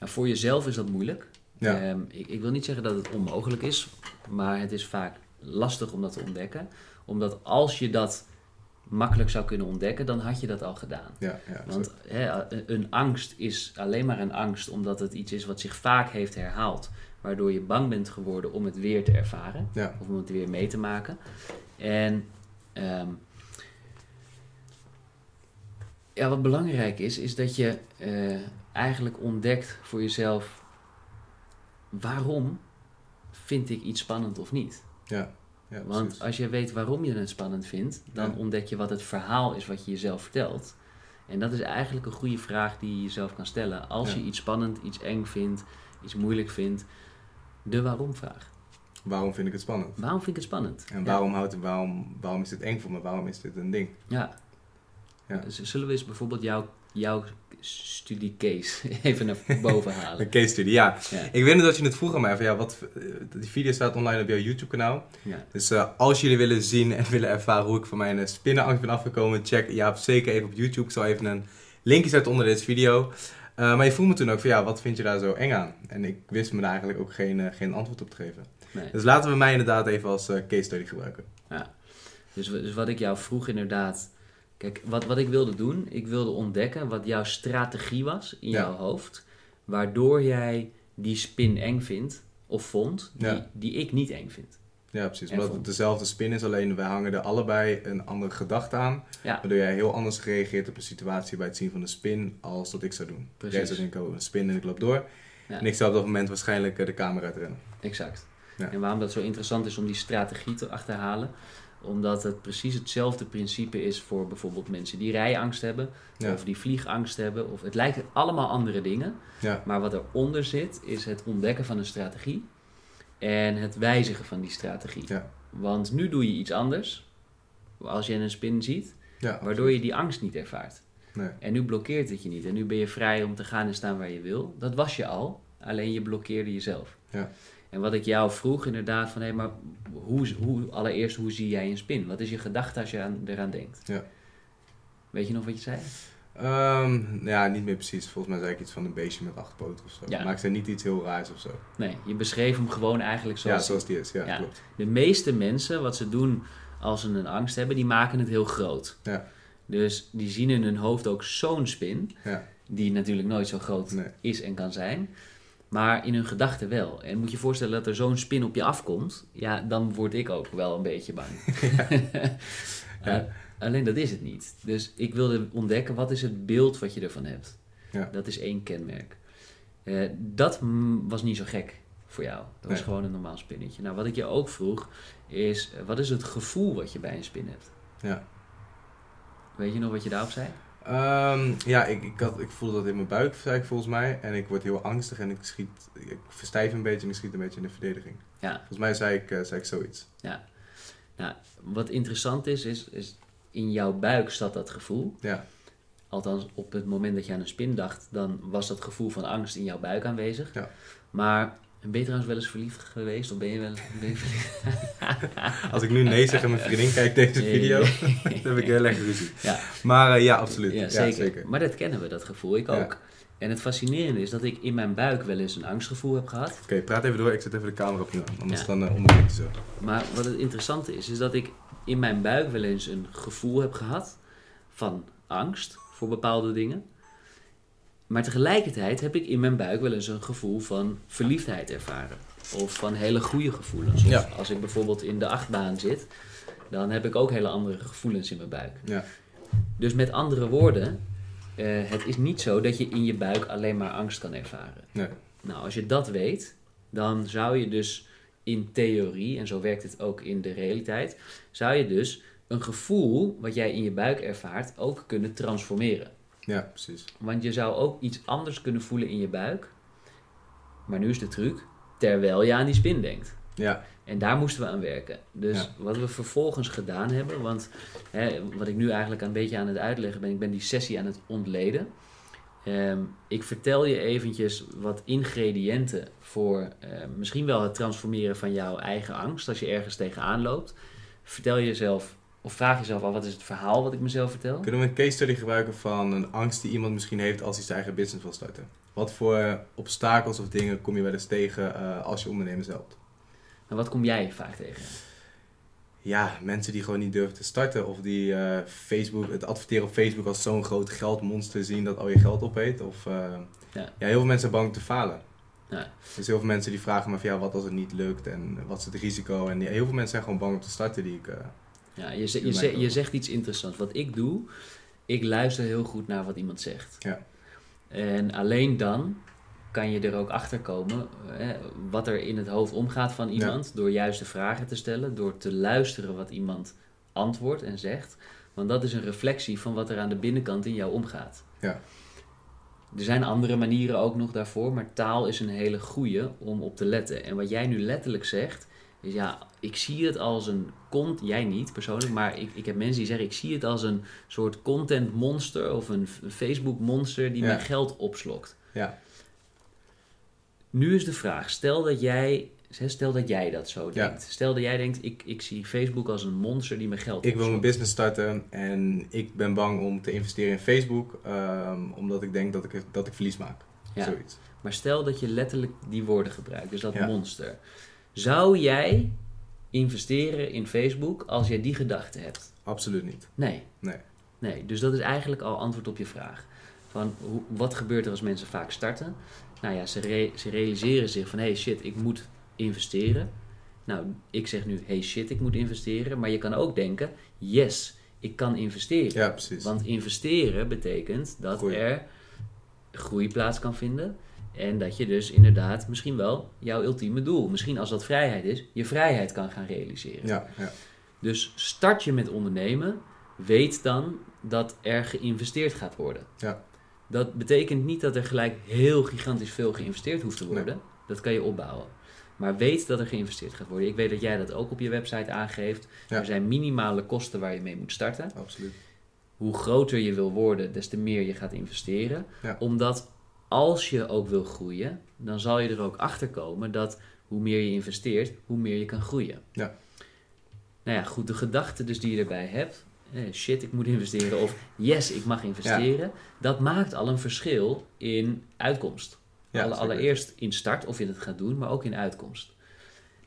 Ja, voor jezelf is dat moeilijk. Ja. Ehm, ik, ik wil niet zeggen dat het onmogelijk is, maar het is vaak lastig om dat te ontdekken. Omdat als je dat makkelijk zou kunnen ontdekken, dan had je dat al gedaan. Ja, ja, Want hè, een angst is alleen maar een angst omdat het iets is wat zich vaak heeft herhaald. Waardoor je bang bent geworden om het weer te ervaren. Ja. Of om het weer mee te maken. En ehm, ja, wat belangrijk is, is dat je eh, eigenlijk ontdekt voor jezelf waarom vind ik iets spannend of niet. ja, ja, Want als je weet waarom je het spannend vindt, dan Ja. ontdek je wat het verhaal is wat je jezelf vertelt. En dat is eigenlijk een goede vraag die je jezelf kan stellen. Als Ja. je iets spannend, iets eng vindt, iets moeilijk vindt, de waarom-vraag. Waarom vind ik het spannend? Waarom vind ik het spannend? En waarom, houdt het, waarom, waarom is dit eng voor me? Waarom is dit een ding? Ja. Ja. Zullen we eens bijvoorbeeld jouw, jouw studiecase even naar boven halen? Een case study, ja. Ja. Ik weet nog dat je het vroeg aan mij van ja, wat, eh, die video staat online op jouw YouTube kanaal. Ja. Dus eh, als jullie willen zien en willen ervaren hoe ik van mijn eh, spinnenangst ben afgekomen, check ja, zeker even op YouTube. Ik zal even een linkje zetten onder deze video. Eh, maar je vroeg me toen ook van ja, wat vind je daar zo eng aan? En ik wist me daar eigenlijk ook geen, eh, geen antwoord op te geven. Nee. Dus laten we mij inderdaad even als eh, case study gebruiken. Dus, w- dus wat ik jou vroeg inderdaad... Kijk, wat, wat ik wilde doen, ik wilde ontdekken wat jouw strategie was in Ja. jouw hoofd. Waardoor jij die spin eng vindt, of vond, die, Ja. die ik niet eng vind. Ja, precies. Omdat het dezelfde spin is, alleen wij hangen er allebei een andere gedachte aan. Ja. Waardoor jij heel anders reageert op een situatie bij het zien van een spin als dat ik zou doen. Precies. Jij zou denken, oh, een spin en ik loop door. Ja. En ik zou op dat moment waarschijnlijk eh, de camera uitrennen. Exact. Ja. En waarom dat zo interessant is om die strategie te achterhalen? Omdat het precies hetzelfde principe is voor bijvoorbeeld mensen die rijangst hebben, Ja. of die vliegangst hebben. Of het lijken allemaal andere dingen. Ja, Maar wat eronder zit, is het ontdekken van een strategie en het wijzigen van die strategie. Ja. Want nu doe je iets anders, als je een spin ziet, ja waardoor je die angst niet ervaart. Nee. En nu blokkeert het je niet. En nu ben je vrij om te gaan en staan waar je wil. Dat was je al, alleen je blokkeerde jezelf. Ja. En wat ik jou vroeg inderdaad, van hé, maar hoe, hoe, allereerst, hoe zie jij een spin? Wat is je gedachte als je aan, eraan denkt? Ja. Weet je nog wat je zei? Ehm, ja, niet meer precies. Volgens mij zei ik iets van een beestje met acht poten of zo. Ja. Maar ik zei niet iets heel raars of zo. Nee, je beschreef hem gewoon eigenlijk zoals ja, zoals die is. Ja, Ja. klopt. De meeste mensen, wat ze doen als ze een angst hebben, die maken het heel groot. Ja. Dus die zien in hun hoofd ook zo'n spin, Ja. die natuurlijk nooit zo groot Nee. is en kan zijn. Maar in hun gedachten wel. En moet je je voorstellen dat er zo'n spin op je afkomt, ja, dan word ik ook wel een beetje bang. Ja. Eh, alleen dat is het niet. Dus ik wilde ontdekken, wat is het beeld wat je ervan hebt? Ja. Dat is één kenmerk. Eh, dat was niet zo gek voor jou. Dat was Nee. gewoon een normaal spinnetje. Nou, wat ik je ook vroeg, is wat is het gevoel wat je bij een spin hebt? Ja. Weet je nog wat je daarop zei? Ehm, ja, ik, ik, had, ik voelde dat in mijn buik, zei ik volgens mij. En ik word heel angstig en ik schiet, ik verstijf een beetje en ik schiet een beetje in de verdediging. Ja. Volgens mij zei ik, eh, zei ik zoiets. Nou, wat interessant is, is, is in jouw buik staat dat gevoel. Ja. Althans, op het moment dat je aan een spin dacht, dan was dat gevoel van angst in jouw buik aanwezig. Ja. Maar ben je trouwens wel eens verliefd geweest? Of ben je wel ben je verliefd? Als ik nu nee zeg en mijn vriendin kijkt deze video, dan heb ik heel erg ruzie. Ja. Maar eh, ja, absoluut. Ja, zeker. Maar dat kennen we, dat gevoel. Ik ook. En het fascinerende is dat ik in mijn buik wel eens een angstgevoel heb gehad. Oké, praat even door. Ik zet even de camera opnieuw aan. Anders Ja. dan uh, onderbreekt hij zo. Maar wat het interessante is, is dat ik in mijn buik wel eens een gevoel heb gehad van angst voor bepaalde dingen. Maar tegelijkertijd heb ik in mijn buik wel eens een gevoel van verliefdheid ervaren. Of van hele goede gevoelens. Of Ja. als ik bijvoorbeeld in de achtbaan zit, dan heb ik ook hele andere gevoelens in mijn buik. Ja. Dus met andere woorden, eh, het is niet zo dat je in je buik alleen maar angst kan ervaren. Nee. Nou, als je dat weet, dan zou je dus in theorie, en zo werkt het ook in de realiteit, zou je dus een gevoel wat jij in je buik ervaart ook kunnen transformeren. Ja, precies. Want je zou ook iets anders kunnen voelen in je buik. Maar nu is de truc, terwijl je aan die spin denkt. Ja. En daar moesten we aan werken. Dus Ja. wat we vervolgens gedaan hebben, want hè, wat ik nu eigenlijk een beetje aan het uitleggen ben, ik ben die sessie aan het ontleden. Ehm, ik vertel je eventjes wat ingrediënten voor eh, misschien wel het transformeren van jouw eigen angst als je ergens tegenaan loopt. Vertel jezelf, of vraag jezelf af, wat is het verhaal wat ik mezelf vertel? Kunnen we een case study gebruiken van een angst die iemand misschien heeft als hij zijn eigen business wil starten? Wat voor obstakels of dingen kom je wel eens tegen eh, als je ondernemers helpt? En wat kom jij vaak tegen? ja, mensen die gewoon niet durven te starten. Of die eh, Facebook, het adverteren op Facebook als zo'n groot geldmonster zien dat al je geld opeet. Of, eh, Ja. ja. heel veel mensen zijn bang te falen. Ja. Dus heel veel mensen die vragen me van ja, wat als het niet lukt en wat is het risico. En ja, heel veel mensen zijn gewoon bang om te starten die ik... Ja, je, je, je zegt iets interessants. Wat ik doe, ik luister heel goed naar wat iemand zegt. Ja. En alleen dan kan je er ook achter komen eh, wat er in het hoofd omgaat van iemand. Door juiste vragen te stellen, door te luisteren wat iemand antwoordt en zegt. Want dat is een reflectie van wat er aan de binnenkant in jou omgaat. Ja. Er zijn andere manieren ook nog daarvoor, maar taal is een hele goede om op te letten. En wat jij nu letterlijk zegt, is ja, ik zie het als een cont, jij niet persoonlijk, maar ik, ik heb mensen die zeggen, ik zie het als een soort content monster of een, Facebook monster die Ja. mijn geld opslokt. ja, Nu is de vraag, stel dat jij, stel dat jij dat zo Ja. denkt. Stel dat jij denkt, ik, ik zie Facebook als een monster die mijn geld ik wil mijn business starten en ik ben bang om te investeren in Facebook. ehm, omdat ik denk dat ik, dat ik verlies maak. Ja. Zoiets. Maar stel dat je letterlijk die woorden gebruikt, dus dat Ja. monster. Zou jij investeren in Facebook als jij die gedachte hebt? Absoluut niet. Nee. Nee. Nee, dus dat is eigenlijk al antwoord op je vraag. Van hoe, wat gebeurt er als mensen vaak starten? Nou ja, ze, re- ze realiseren zich van hey shit, ik moet investeren. Nou, ik zeg nu hey shit, ik moet investeren. Maar je kan ook denken, yes, ik kan investeren. Ja, precies. Want investeren betekent dat er groei plaats kan vinden. En dat je dus inderdaad misschien wel jouw ultieme doel, misschien als dat vrijheid is, je vrijheid kan gaan realiseren. Ja, ja. Dus start je met ondernemen, weet dan dat er geïnvesteerd gaat worden. Ja. Dat betekent niet dat er gelijk heel gigantisch veel geïnvesteerd hoeft te worden. Dat kan je opbouwen. Maar weet dat er geïnvesteerd gaat worden. Ik weet dat jij dat ook op je website aangeeft. Ja. Er zijn minimale kosten waar je mee moet starten. absoluut. Hoe groter je wil worden, des te meer je gaat investeren. Ja. Omdat als je ook wil groeien, dan zal je er ook achter komen dat hoe meer je investeert, hoe meer je kan groeien. Ja. Nou ja, goed, de gedachte dus die je erbij hebt, eh, shit, ik moet investeren of yes, ik mag investeren, dat maakt al een verschil in uitkomst. Ja, Alle- allereerst in start of je het gaat doen, maar ook in uitkomst.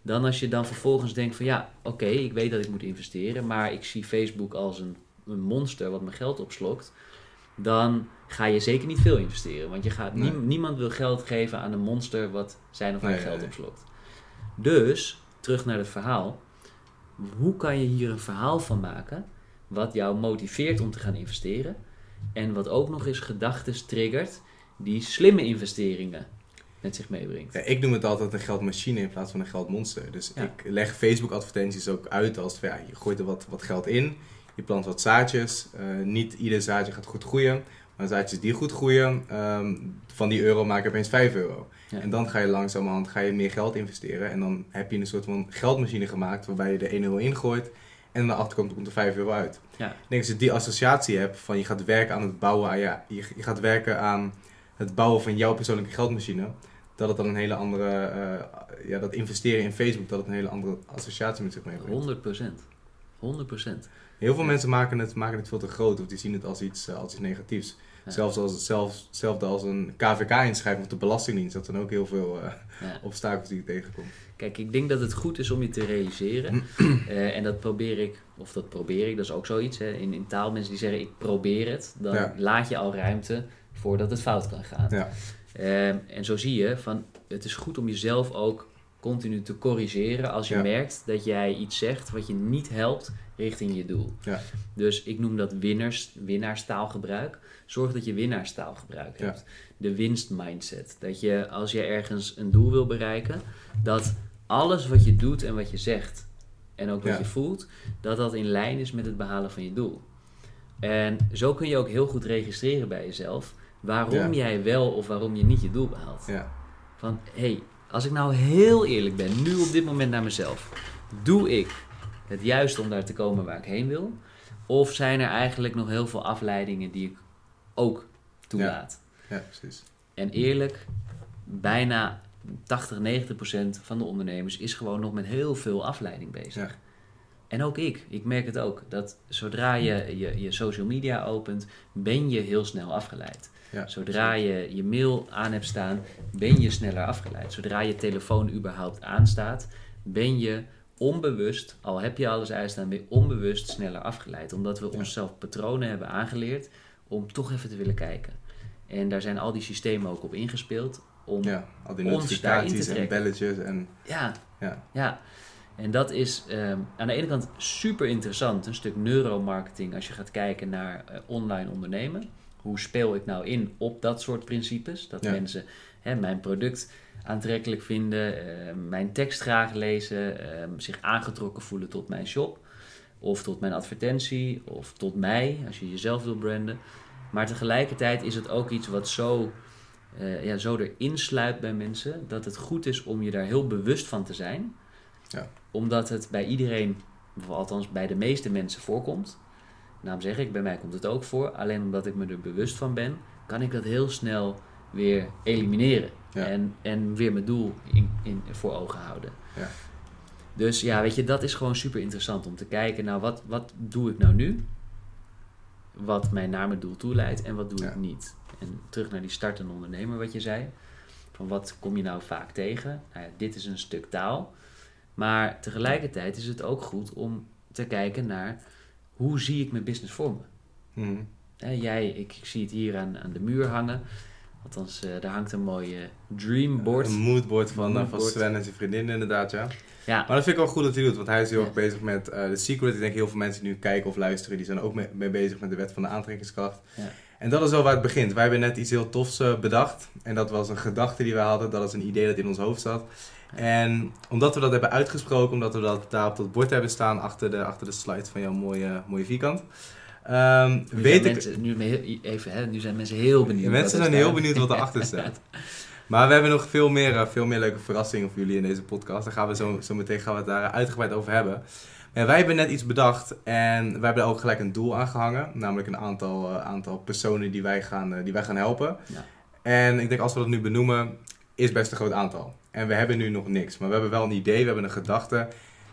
Dan als je dan vervolgens denkt van ja, oké, ik weet dat ik moet investeren, maar ik zie Facebook als een, een monster wat mijn geld opslokt, dan ga je zeker niet veel investeren. Want je gaat, Nee. nie- niemand wil geld geven aan een monster wat zijn of haar Nee, geld opslokt. Dus, terug naar het verhaal. Hoe kan je hier een verhaal van maken wat jou motiveert om te gaan investeren en wat ook nog eens gedachten triggert die slimme investeringen met zich meebrengt? Ja, ik noem het altijd een geldmachine in plaats van een geldmonster. Dus Ja. ik leg Facebook advertenties ook uit als van, ja, je gooit er wat, wat geld in, je plant wat zaadjes. Eh, niet ieder zaadje gaat goed groeien, maar zaadjes die goed groeien, ehm, van die euro maak je opeens 5 euro. Ja. En dan ga je langzamerhand ga je meer geld investeren en dan heb je een soort van geldmachine gemaakt waarbij je de 1 euro ingooit en aan de achterkant komt er 5 euro uit. Ja. Ik denk als je die associatie hebt van je gaat werken aan het bouwen, aan, ja, je, je gaat werken aan het bouwen van jouw persoonlijke geldmachine, dat het dan een hele andere, eh, ja, dat investeren in Facebook, dat het een hele andere associatie met zich meebrengt. 100 procent. 100 procent. Heel veel mensen maken het, maken het veel te groot of die zien het als iets, eh, als iets negatiefs. Zelfs als, zelfs, hetzelfde als een KVK-inschrijving of de Belastingdienst, dat zijn ook heel veel eh, Ja. obstakels die je tegenkomt. Kijk, ik denk dat het goed is om je te realiseren. Eh, en dat probeer ik, of dat probeer ik, dat is ook zoiets. Hè. In, in taal mensen die zeggen ik probeer het, dan Ja. laat je al ruimte voordat het fout kan gaan. Ja. Ehm, en zo zie je van het is goed om jezelf ook continu te corrigeren als je Ja. merkt dat jij iets zegt wat je niet helpt richting je doel. Ja. Dus ik noem dat winners, winnaarstaalgebruik. Zorg dat je winnaarstaalgebruik Ja. hebt. De winstmindset. Dat je als je ergens een doel wil bereiken, dat alles wat je doet en wat je zegt en ook wat Ja. je voelt, dat dat in lijn is met het behalen van je doel. En zo kun je ook heel goed registreren bij jezelf waarom Ja. jij wel of waarom je niet je doel behaalt. Ja. Van hé, hey, als ik nou heel eerlijk ben, nu op dit moment naar mezelf, doe ik het juist om daar te komen waar ik heen wil? Of zijn er eigenlijk nog heel veel afleidingen die ik ook toelaat? ja, precies. En eerlijk, bijna 80, 90 procent van de ondernemers is gewoon nog met heel veel afleiding bezig. Ja. En ook ik, ik merk het ook, dat zodra je, je je social media opent, ben je heel snel afgeleid. Ja, Zodra je je mail aan hebt staan, ben je sneller afgeleid. Zodra je telefoon überhaupt aanstaat, ben je onbewust, al heb je alles uitstaan, weer onbewust sneller afgeleid. Omdat we onszelf patronen hebben aangeleerd om toch even te willen kijken. En daar zijn al die systemen ook op ingespeeld. Om, Ja, al die ons notificaties daarin te en belletjes en ja, ja. ja. En dat is ehm, aan de ene kant super interessant, een stuk neuromarketing als je gaat kijken naar eh, online ondernemen. Hoe speel ik nou in op dat soort principes? Dat Ja. mensen hè, mijn product aantrekkelijk vinden, eh, mijn tekst graag lezen, ehm, zich aangetrokken voelen tot mijn shop. Of tot mijn advertentie, of tot mij, als je jezelf wil branden. Maar tegelijkertijd is het ook iets wat zo, eh, ja, zo erin sluipt bij mensen, dat het goed is om je daar heel bewust van te zijn. Ja. Omdat het bij iedereen, of althans bij de meeste mensen voorkomt. Daarom zeg ik, bij mij komt het ook voor. Alleen omdat ik me er bewust van ben, kan ik dat heel snel weer elimineren. Ja. En, en weer mijn doel in, in, voor ogen houden. Ja. Dus ja, weet je, dat is gewoon super interessant om te kijken. Nou, wat, wat doe ik nou nu? Wat mij naar mijn doel toe leidt en wat doe Ja. ik niet? En terug naar die startende ondernemer, wat je zei. Van wat kom je nou vaak tegen? Nou ja, dit is een stuk taal. Maar tegelijkertijd is het ook goed om te kijken naar hoe zie ik mijn business voor me? Hè, jij, ik, ik zie het hier aan, aan de muur hangen. Althans, eh, daar hangt een mooie dreamboard. Een moodboard van, eh, van. Sven en zijn vriendin inderdaad, ja. Ja, Maar dat vind ik wel goed dat hij doet, want hij is heel erg bezig met eh The Secret. Ik denk heel veel mensen die nu kijken of luisteren, die zijn ook mee, mee bezig met de wet van de aantrekkingskracht. Ja. En dat is wel waar het begint. Wij hebben net iets heel tofs eh, bedacht. En dat was een gedachte die wij hadden, dat is een idee dat in ons hoofd zat. En omdat we dat hebben uitgesproken, omdat we dat daar op dat bord hebben staan achter de, achter de slide van jouw mooie, mooie vierkant. ehm, nu weet zijn ik, mensen, nu, even, hè, nu zijn mensen heel benieuwd. Mensen zijn heel benieuwd wat erachter staat. Maar we hebben nog veel meer, eh, veel meer leuke verrassingen voor jullie in deze podcast. Daar gaan we zo, zo meteen gaan we het daar uitgebreid over hebben. Maar wij hebben net iets bedacht en wij hebben daar ook gelijk een doel aan gehangen. Namelijk een aantal, eh, aantal personen die wij, gaan, eh, die wij gaan helpen. Ja. En ik denk als we dat nu benoemen, is best een groot aantal. En we hebben nu nog niks. Maar we hebben wel een idee, we hebben een gedachte.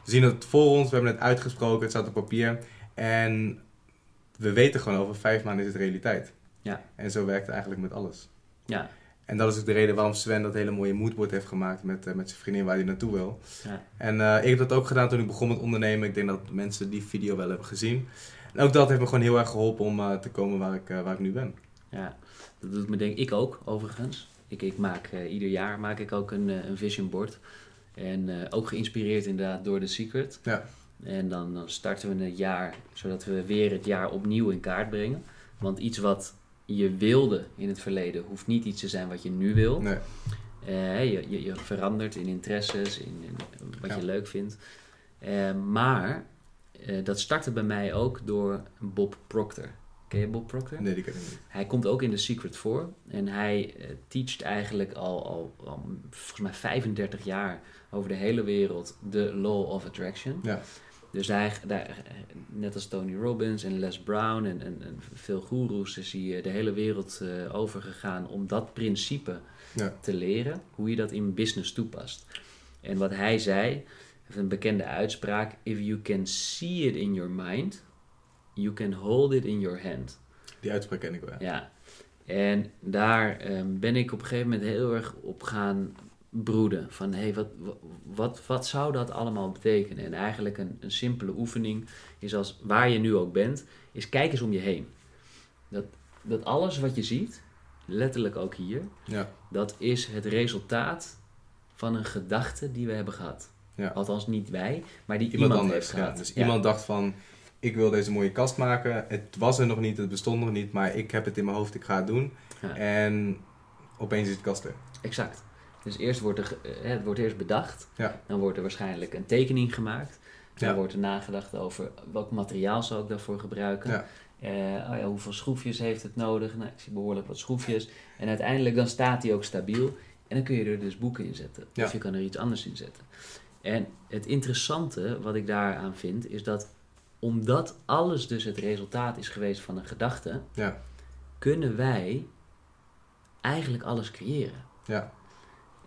We zien het voor ons, we hebben het uitgesproken, het staat op papier. En we weten gewoon over vijf maanden is het realiteit. Ja. En zo werkt het eigenlijk met alles. Ja, En dat is ook de reden waarom Sven dat hele mooie moodboard heeft gemaakt met, eh, met zijn vriendin waar hij naartoe wil. ja, En eh, ik heb dat ook gedaan toen ik begon met ondernemen. Ik denk dat mensen die video wel hebben gezien. En ook dat heeft me gewoon heel erg geholpen om eh, te komen waar ik, waar ik nu ben. ja. Dat doet me denk ik ook, overigens. Ik, ik maak ieder jaar maak ik ook een, een vision board. En ook geïnspireerd inderdaad door The Secret. Ja. En dan, dan starten we het jaar, zodat we weer het jaar opnieuw in kaart brengen. Want iets wat je wilde in het verleden, hoeft niet iets te zijn wat je nu wil. Nee. Eh, je, je, je verandert in interesses, in, in wat Ja. je leuk vindt. Eh, maar eh, dat startte bij mij ook door Bob Proctor. Ken je Bob Proctor? nee, die ken ik niet. Hij komt ook in The Secret voor. En hij teacht eigenlijk al, al, al volgens mij 35 jaar over de hele wereld de Law of Attraction. Ja. Dus hij, daar, net als Tony Robbins en Les Brown en, en, en veel goeroes is hij eh, de hele wereld eh, overgegaan om dat principe Ja. te leren, hoe je dat in business toepast. En wat hij zei, een bekende uitspraak: If you can see it in your mind, you can hold it in your hand. Die uitspraak ken ik wel. Ja. Ja, en daar ehm, ben ik op een gegeven moment heel erg op gaan broeden. Van hé, hey, wat, wat, wat zou dat allemaal betekenen? En eigenlijk een, een simpele oefening is als waar je nu ook bent, is kijk eens om je heen. Dat, dat alles wat je ziet, letterlijk ook hier, Ja. dat is het resultaat van een gedachte die we hebben gehad. Ja. Althans niet wij, maar die Iemand, iemand, anders. heeft Ja. gehad. Dus iemand dacht van, ik wil deze mooie kast maken. Het was er nog niet, het bestond nog niet. Maar ik heb het in mijn hoofd, ik ga het doen. En opeens is de kast er. Exact. Dus eerst wordt er, eh, het wordt eerst bedacht. Ja. Dan wordt er waarschijnlijk een tekening gemaakt. Dan Ja. wordt er nagedacht over welk materiaal zal ik daarvoor gebruiken. Ja. Eh, oh ja, hoeveel schroefjes heeft het nodig? Nou, ik zie behoorlijk wat schroefjes. En uiteindelijk dan staat die ook stabiel. En dan kun je er dus boeken in zetten. Of je kan er iets anders in zetten. En het interessante wat ik daaraan vind, is dat omdat alles dus het resultaat is geweest van een gedachte, Ja. kunnen wij eigenlijk alles creëren. Ja.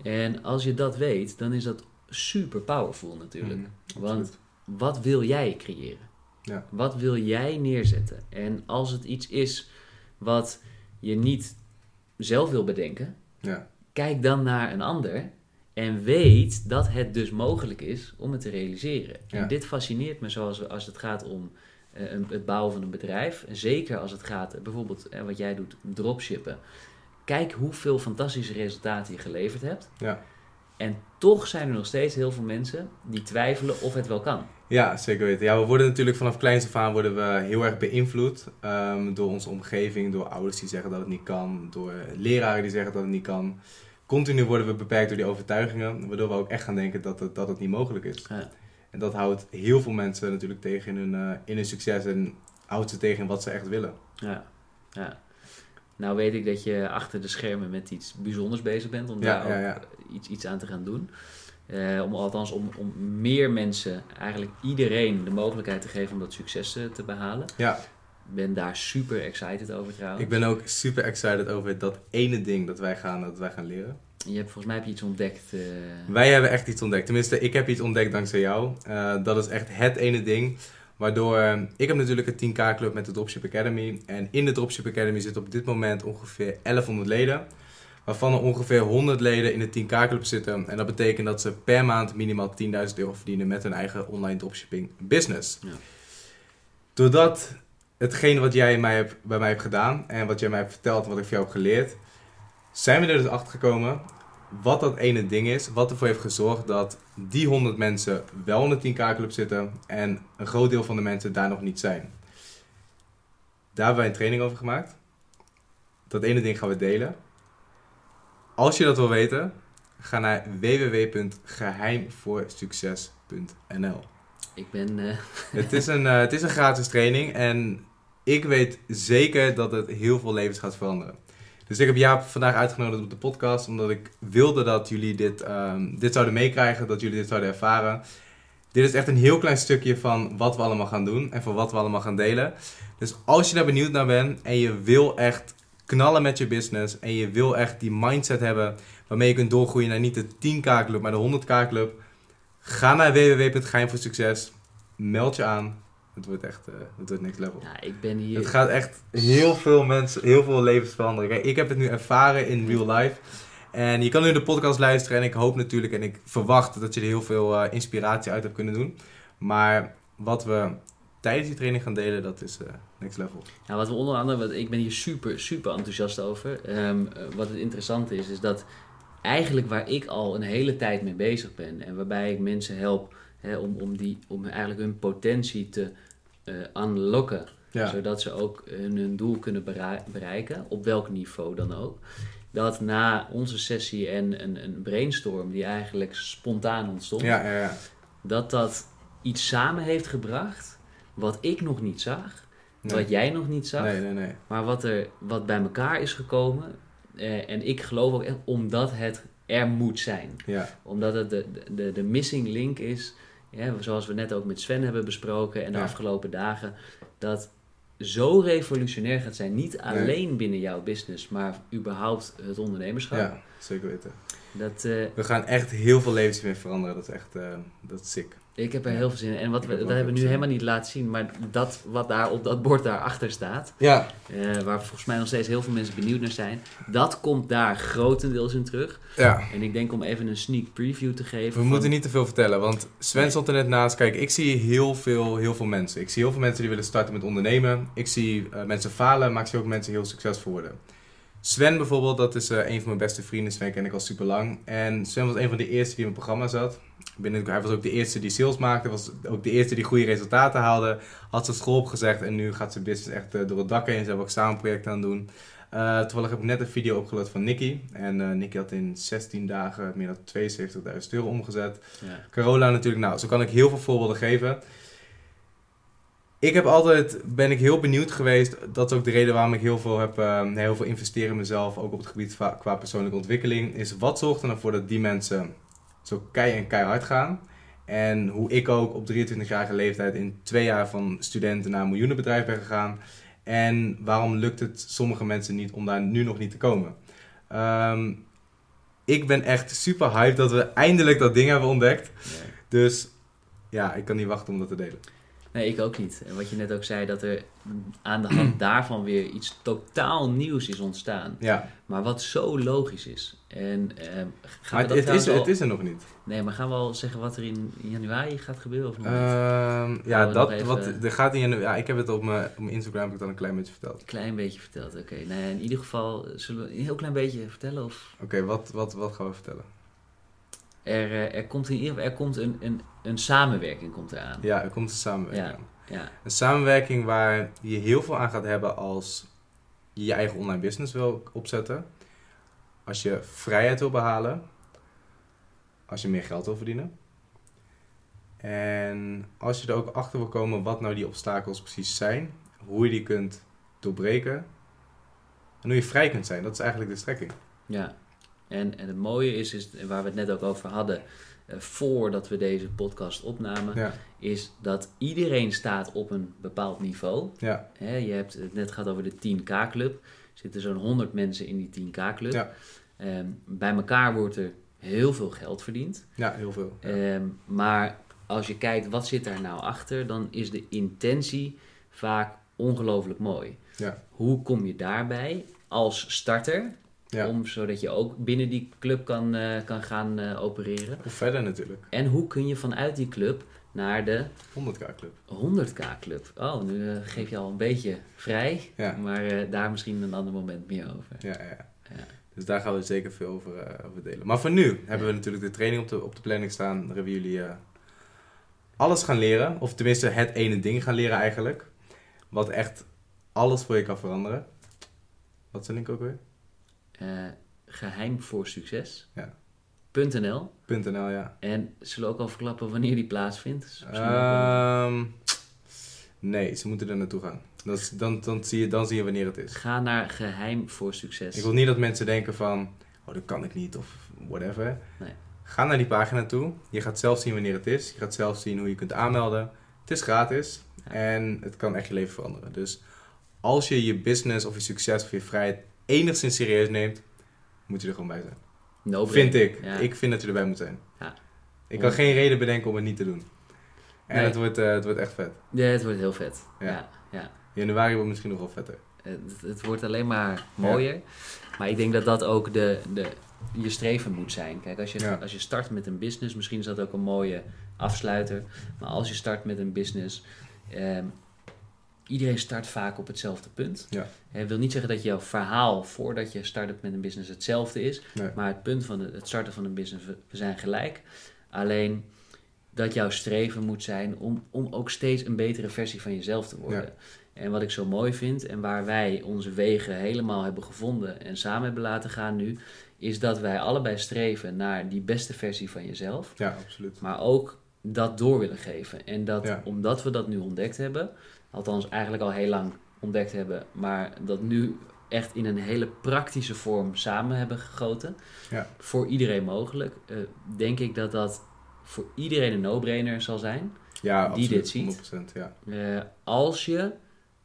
En als je dat weet, dan is dat super powerful natuurlijk. Mhm, Want wat wil jij creëren? Ja. Wat wil jij neerzetten? En als het iets is wat je niet zelf wil bedenken, Ja. kijk dan naar een ander En weet dat het dus mogelijk is om het te realiseren. Ja. En dit fascineert me zoals als het gaat om eh, een- het bouwen van een bedrijf. En zeker als het gaat, eh, bijvoorbeeld eh, wat jij doet, dropshippen. Kijk hoeveel fantastische resultaten je geleverd hebt. Ja. En toch zijn er nog steeds heel veel mensen die twijfelen of het wel kan. Ja, zeker weten. Ja, we worden natuurlijk vanaf kleins af aan worden we heel erg beïnvloed ehm, door onze omgeving, door ouders die zeggen dat het niet kan, door leraren die zeggen dat het niet kan. Continu worden we beperkt door die overtuigingen, waardoor we ook echt gaan denken dat het, dat het niet mogelijk is. Ja. En dat houdt heel veel mensen natuurlijk tegen in hun, eh, in hun succes en houdt ze tegen in wat ze echt willen. Ja, ja. Nou weet ik dat je achter de schermen met iets bijzonders bezig bent om Ja, daar ook. Iets, iets aan te gaan doen. Eh, om althans om, om meer mensen, eigenlijk iedereen, de mogelijkheid te geven om dat succes eh, te behalen. Ja, Ik ben daar super excited over trouwens. ik ben ook super excited over dat ene ding dat wij gaan, dat wij gaan leren. Je hebt, volgens mij heb je iets ontdekt. eh, Wij hebben echt iets ontdekt. Tenminste, ik heb iets ontdekt dankzij jou. Dat is echt het ene ding. Waardoor, eh, ik heb natuurlijk een 10k club met de Dropship Academy. En in de Dropship Academy zitten op dit moment ongeveer 1100 leden. Waarvan er ongeveer 100 leden in de 10k club zitten. En dat betekent dat ze per maand minimaal 10.000 euro verdienen met hun eigen online dropshipping business. Ja. Doordat hetgeen wat jij mij hebt, bij mij hebt gedaan en wat jij mij hebt verteld en wat ik van jou heb geleerd, zijn we er dus achter gekomen wat dat ene ding is, wat ervoor heeft gezorgd dat die 100 mensen wel in de 10k club zitten en een groot deel van de mensen daar nog niet zijn. Daar hebben wij een training over gemaakt. Dat ene ding gaan we delen. Als je dat wil weten, ga naar www.geheimvoorsucces.nl. ik ben. eh, Het is, een, eh, het is een gratis training en ik weet zeker dat het heel veel levens gaat veranderen. Dus ik heb Jaap vandaag uitgenodigd op de podcast omdat ik wilde dat jullie dit, ehm, dit zouden meekrijgen, dat jullie dit zouden ervaren. Dit is echt een heel klein stukje van wat we allemaal gaan doen en van wat we allemaal gaan delen. Dus als je daar benieuwd naar bent en je wil echt knallen met je business en je wil echt die mindset hebben waarmee je kunt doorgroeien naar niet de 10k club, maar de 100k club, ga naar www.geheimvoorsucces, meld je aan. Het wordt echt eh, het wordt next level. ja, ik ben hier. Het gaat echt heel veel mensen, heel veel levens veranderen. Kijk, ik heb het nu ervaren in real life. En je kan nu de podcast luisteren en ik hoop natuurlijk en ik verwacht dat je er heel veel eh, inspiratie uit hebt kunnen doen. Maar wat we tijdens die training gaan delen, dat is eh, next level. Nou, wat we onder andere, wat, ik ben hier super, super enthousiast over. Ehm, eh, wat het interessante is, is dat eigenlijk waar ik al een hele tijd mee bezig ben en waarbij ik mensen help hè, om, om, die, om eigenlijk hun potentie te unlocken, Ja, zodat ze ook hun, hun doel kunnen berei- bereiken, op welk niveau dan ook. Dat na onze sessie en een, een brainstorm die eigenlijk spontaan ontstond, ja, ja. ja. dat dat iets samen heeft gebracht wat ik nog niet zag, Nee. wat jij nog niet zag. nee, nee, nee. Maar wat, er, wat bij elkaar is gekomen, eh, en ik geloof ook echt omdat het er moet zijn. Ja, Omdat het de, de, de missing link is, ja, zoals we net ook met Sven hebben besproken en de Ja. afgelopen dagen, dat zo revolutionair gaat zijn. Niet alleen binnen jouw business, maar überhaupt het ondernemerschap. ja, zeker weten. Dat, eh, We gaan echt heel veel levens mee veranderen. Dat is echt, eh, dat is sick. Ik heb er heel veel zin in. En wat we, dat hebben we nu helemaal niet laten zien, maar dat wat daar op dat bord daarachter staat, Ja, eh, waar volgens mij nog steeds heel veel mensen benieuwd naar zijn, dat komt daar grotendeels in terug. ja. En ik denk om even een sneak preview te geven. We van- moeten niet te veel vertellen, want Sven Nee. stond er net naast. Kijk, ik zie heel veel, heel veel mensen. Ik zie heel veel mensen die willen starten met ondernemen. Ik zie eh, mensen falen, maar ik zie ook mensen heel succesvol worden. Sven bijvoorbeeld, dat is eh, een van mijn beste vrienden. Sven ken ik al super lang. En Sven was een van de eerste die in mijn programma zat. Binnen, hij was ook de eerste die sales maakte. Was ook de eerste die goede resultaten haalde. Had zijn school opgezegd en nu gaat zijn business echt eh, door het dak heen. Ze hebben ook samen projecten aan het doen. Eh, toevallig heb ik net een video opgeload van Nicky. En eh Nicky had in 16 dagen meer dan 72.000 euro omgezet. Ja. Carola natuurlijk, nou, zo kan ik heel veel voorbeelden geven. Ik heb altijd, ben ik heel benieuwd geweest, dat is ook de reden waarom ik heel veel heb, eh, heel veel investeer in mezelf, ook op het gebied qua persoonlijke ontwikkeling, is wat zorgt er nou voor dat die mensen zo kei en keihard gaan. En hoe ik ook op 23-jarige leeftijd in twee jaar van studenten naar een miljoenenbedrijf ben gegaan. En waarom lukt het sommige mensen niet om daar nu nog niet te komen. Ehm, ik ben echt super hyped dat we eindelijk dat ding hebben ontdekt. Dus ja, ik kan niet wachten om dat te delen. Nee, ik ook niet. En wat je net ook zei, dat er aan de hand daarvan weer iets totaal nieuws is ontstaan. Ja, Maar wat zo logisch is. En ehm, gaan maar we het, dat is, al- het is er nog niet. Nee, maar gaan we al zeggen wat er in januari gaat gebeuren of nog niet? Ehm, ja, dat, even- wat, er gaat in, ja, ik heb het op mijn, op mijn Instagram heb ik dan een klein beetje verteld. Een klein beetje verteld, oké. Nou ja, in ieder geval, zullen we een heel klein beetje vertellen? Of Oké, wat, wat, wat gaan we vertellen? er, eh, er komt in ieder geval er komt een, een, een samenwerking komt eraan. Ja, er komt een samenwerking Ja. aan. Ja, Een samenwerking waar je heel veel aan gaat hebben als je je eigen online business wil opzetten. Als je vrijheid wil behalen. Als je meer geld wil verdienen. En als je er ook achter wil komen wat nou die obstakels precies zijn. Hoe je die kunt doorbreken. En hoe je vrij kunt zijn. Dat is eigenlijk de strekking. ja. En, en het mooie is, is, waar we het net ook over hadden, voordat we deze podcast opnamen, Ja, is dat iedereen staat op een bepaald niveau. ja, Hè, je hebt het net gehad over de 10K-club. Er zitten zo'n 100 mensen in die 10K-club. Ja. Ehm, bij elkaar wordt er heel veel geld verdiend. ja heel veel. Ehm, maar als je kijkt wat zit daar nou achter, dan is de intentie vaak ongelooflijk mooi. Ja. Hoe kom je daarbij als starter, Ja. om, zodat je ook binnen die club kan, eh, kan gaan eh, opereren? Of verder natuurlijk. En hoe kun je vanuit die club naar de 100k club. 100k club? Oh, nu eh, geef je al een beetje vrij, Ja. maar daar misschien een ander moment meer over. Ja, ja, ja. Dus daar gaan we zeker veel over, over delen. Maar voor nu hebben we natuurlijk de training op de, op de planning staan. Waarin we jullie alles gaan leren. Of tenminste het ene ding gaan leren eigenlijk. Wat echt alles voor je kan veranderen. Wat is de link ook weer? Eh, geheim voor succes. Ja. .nl. .nl, ja. En zullen we ook al verklappen wanneer die plaatsvindt? Ehm, nee, ze moeten er naartoe gaan. Dat is, dan, dan, zie je, dan zie je wanneer het is. Ga naar geheim voor succes. Ik wil niet dat mensen denken van, oh dat kan ik niet of whatever. Nee. Ga naar die pagina toe. Je gaat zelf zien wanneer het is. Je gaat zelf zien hoe je kunt aanmelden. Het is gratis Ja. en het kan echt je leven veranderen. Dus als je je business of je succes of je vrijheid enigszins serieus neemt, moet je er gewoon bij zijn. No Vind ik. Ja. Ik vind dat je erbij moet zijn. Ja. Ik kan geen reden bedenken om het niet te doen. En Nee. het, wordt, eh, het wordt echt vet. Ja, het wordt heel vet. Ja. Ja. Ja, Januari wordt misschien nog wel vetter. Het, het wordt alleen maar mooier. Maar ik denk dat dat ook de, de, je streven moet zijn. Kijk, als je, als je start met een business, misschien is dat ook een mooie afsluiter. Maar als je start met een business, ehm, iedereen start vaak op hetzelfde punt. Ja. Het wil niet zeggen dat jouw verhaal voordat je start met een business hetzelfde is. Nee. Maar het punt van het starten van een business, we zijn gelijk. Alleen dat jouw streven moet zijn om, om ook steeds een betere versie van jezelf te worden. En wat ik zo mooi vind en waar wij onze wegen helemaal hebben gevonden en samen hebben laten gaan nu, is dat wij allebei streven naar die beste versie van jezelf, Ja, absoluut. maar ook dat door willen geven. En dat Ja. omdat we dat nu ontdekt hebben, althans eigenlijk al heel lang ontdekt hebben, maar dat nu echt in een hele praktische vorm samen hebben gegoten, Ja. voor iedereen mogelijk, eh, denk ik dat dat voor iedereen een no-brainer zal zijn. Ja, Die absoluut. dit ziet. 100%, ja. Eh, als je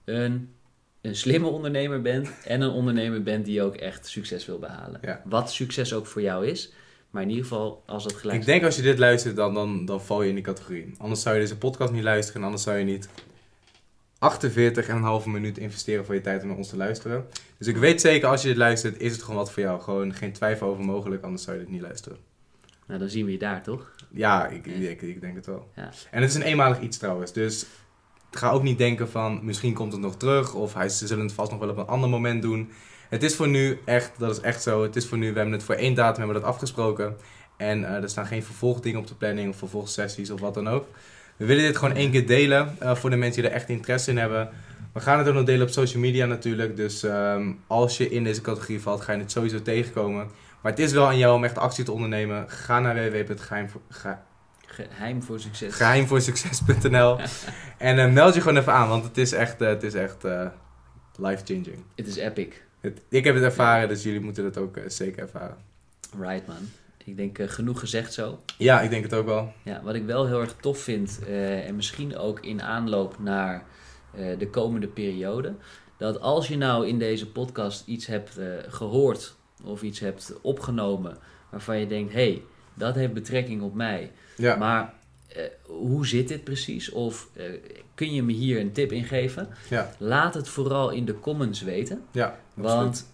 een, een slimme ondernemer bent en een ondernemer bent die ook echt succes wil behalen. Ja. Wat succes ook voor jou is, maar in ieder geval als dat gelijk Ik denk als je dit luistert, dan, dan, dan val je in die categorie. Anders zou je deze podcast niet luisteren en anders zou je niet 48,5 minuut investeren voor je tijd om naar ons te luisteren. Dus ik weet zeker, als je dit luistert, is het gewoon wat voor jou. Gewoon geen twijfel over mogelijk, anders zou je dit niet luisteren. Nou, dan zien we je daar toch? Ja, ik, ik, ik, ik denk het wel. Ja. En het is een eenmalig iets trouwens, dus ga ook niet denken van misschien komt het nog terug of hij, ze zullen het vast nog wel op een ander moment doen. Het is voor nu echt, dat is echt zo, het is voor nu, we hebben het voor één datum hebben we dat afgesproken. En eh, er staan geen vervolgdingen op de planning of vervolgsessies of wat dan ook. We willen dit gewoon één keer delen eh, voor de mensen die er echt interesse in hebben. We gaan het ook nog delen op social media natuurlijk. Dus ehm, als je in deze categorie valt, ga je het sowieso tegenkomen. Maar het is wel aan jou om echt actie te ondernemen. Ga naar Geheim voor succes. www.geheimvoorsucces.nl en eh, meld je gewoon even aan, want het is echt, eh, het is echt life-changing. Het is epic. Het- Ik heb het ervaren, dus jullie moeten het ook zeker ervaren. Right man. Ik denk eh, genoeg gezegd zo. Ja, ik denk het ook wel. Ja, wat ik wel heel erg tof vind, eh, en misschien ook in aanloop naar eh, de komende periode, dat als je nou in deze podcast iets hebt eh, gehoord of iets hebt opgenomen waarvan je denkt, hé, hey, dat heeft betrekking op mij, Ja, maar hoe zit dit precies? Of kun je me hier een tip in geven? Ja, Laat het vooral in de comments weten. ja. Want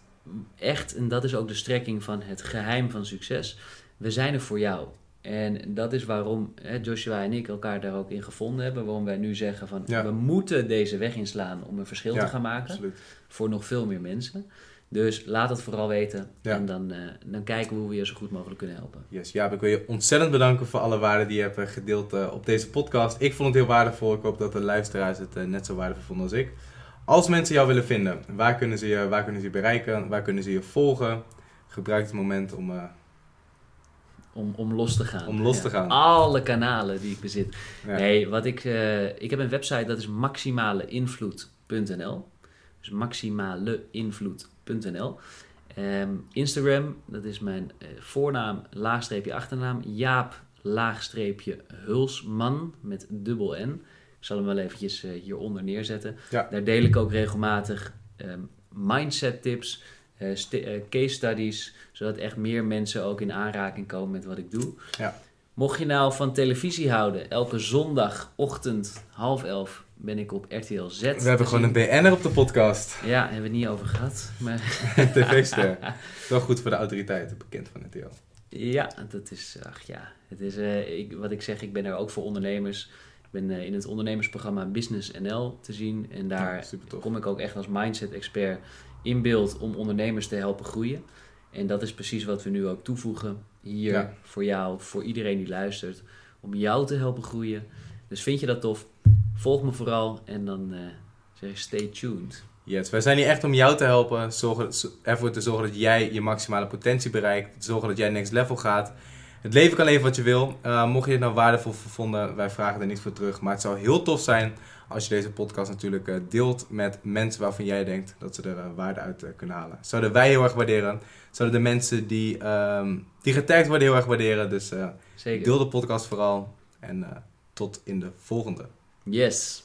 echt, en dat is ook de strekking van het geheim van succes, we zijn er voor jou. En dat is waarom hè, Joshua en ik elkaar daar ook in gevonden hebben. Waarom wij nu zeggen van Ja. we moeten deze weg inslaan om een verschil Ja, te gaan maken Absoluut. voor nog veel meer mensen. Dus laat het vooral weten Ja. en dan, eh, dan kijken we hoe we je zo goed mogelijk kunnen helpen. Yes, Jaap, ik wil je ontzettend bedanken voor alle waarde die je hebt eh, gedeeld eh, op deze podcast. Ik vond het heel waardevol. Ik hoop dat de luisteraars het net zo waardevol vonden als ik. Als mensen jou willen vinden, waar kunnen ze je, waar kunnen ze je bereiken? Waar kunnen ze je volgen? Gebruik het moment om... Om, om los te gaan. Om los te gaan. Alle kanalen die ik bezit. ja. Nee, wat ik, eh, ik heb een website dat is maximaleinvloed.nl. Dus maximaleinvloed.nl. Ehm, Instagram, dat is mijn eh, voornaam, laagstreepje achternaam. Jaap, laagstreepje Hulsman met dubbel N. Ik zal hem wel eventjes eh, hieronder neerzetten. Ja. Daar deel ik ook regelmatig ehm, mindset tips, case studies, zodat echt meer mensen ook in aanraking komen met wat ik doe. Ja. Mocht je nou van televisie houden, elke zondagochtend half elf ben ik op RTL Z. We hebben gewoon een BN'er op de podcast. Ja, hebben we het niet over gehad. Maar TV-ster. Wel goed voor de autoriteiten, bekend van RTL. ja, dat is, ach ja, het is, eh, ik, wat ik zeg, ik ben er ook voor ondernemers. Ik ben eh, in het ondernemersprogramma Business NL te zien. En daar Ja, kom ik ook echt als mindset-expert in beeld om ondernemers te helpen groeien. En dat is precies wat we nu ook toevoegen hier Ja. voor jou, voor iedereen die luistert, om jou te helpen groeien. Dus vind je dat tof? Volg me vooral en dan eh, zeg ik stay tuned. Yes, wij zijn hier echt om jou te helpen. Zorgen, zo- ervoor te zorgen dat jij je maximale potentie bereikt. Zorgen dat jij next level gaat. Het leven kan leven wat je wil. Uh, mocht je het nou waardevol vonden, wij vragen er niets voor terug. Maar het zou heel tof zijn als je deze podcast natuurlijk eh, deelt met mensen waarvan jij denkt dat ze er eh, waarde uit eh, kunnen halen. Zouden wij heel erg waarderen. Zouden de mensen die, ehm, die getagd worden heel erg waarderen. Dus Zeker. deel de podcast vooral. En tot in de volgende. Yes.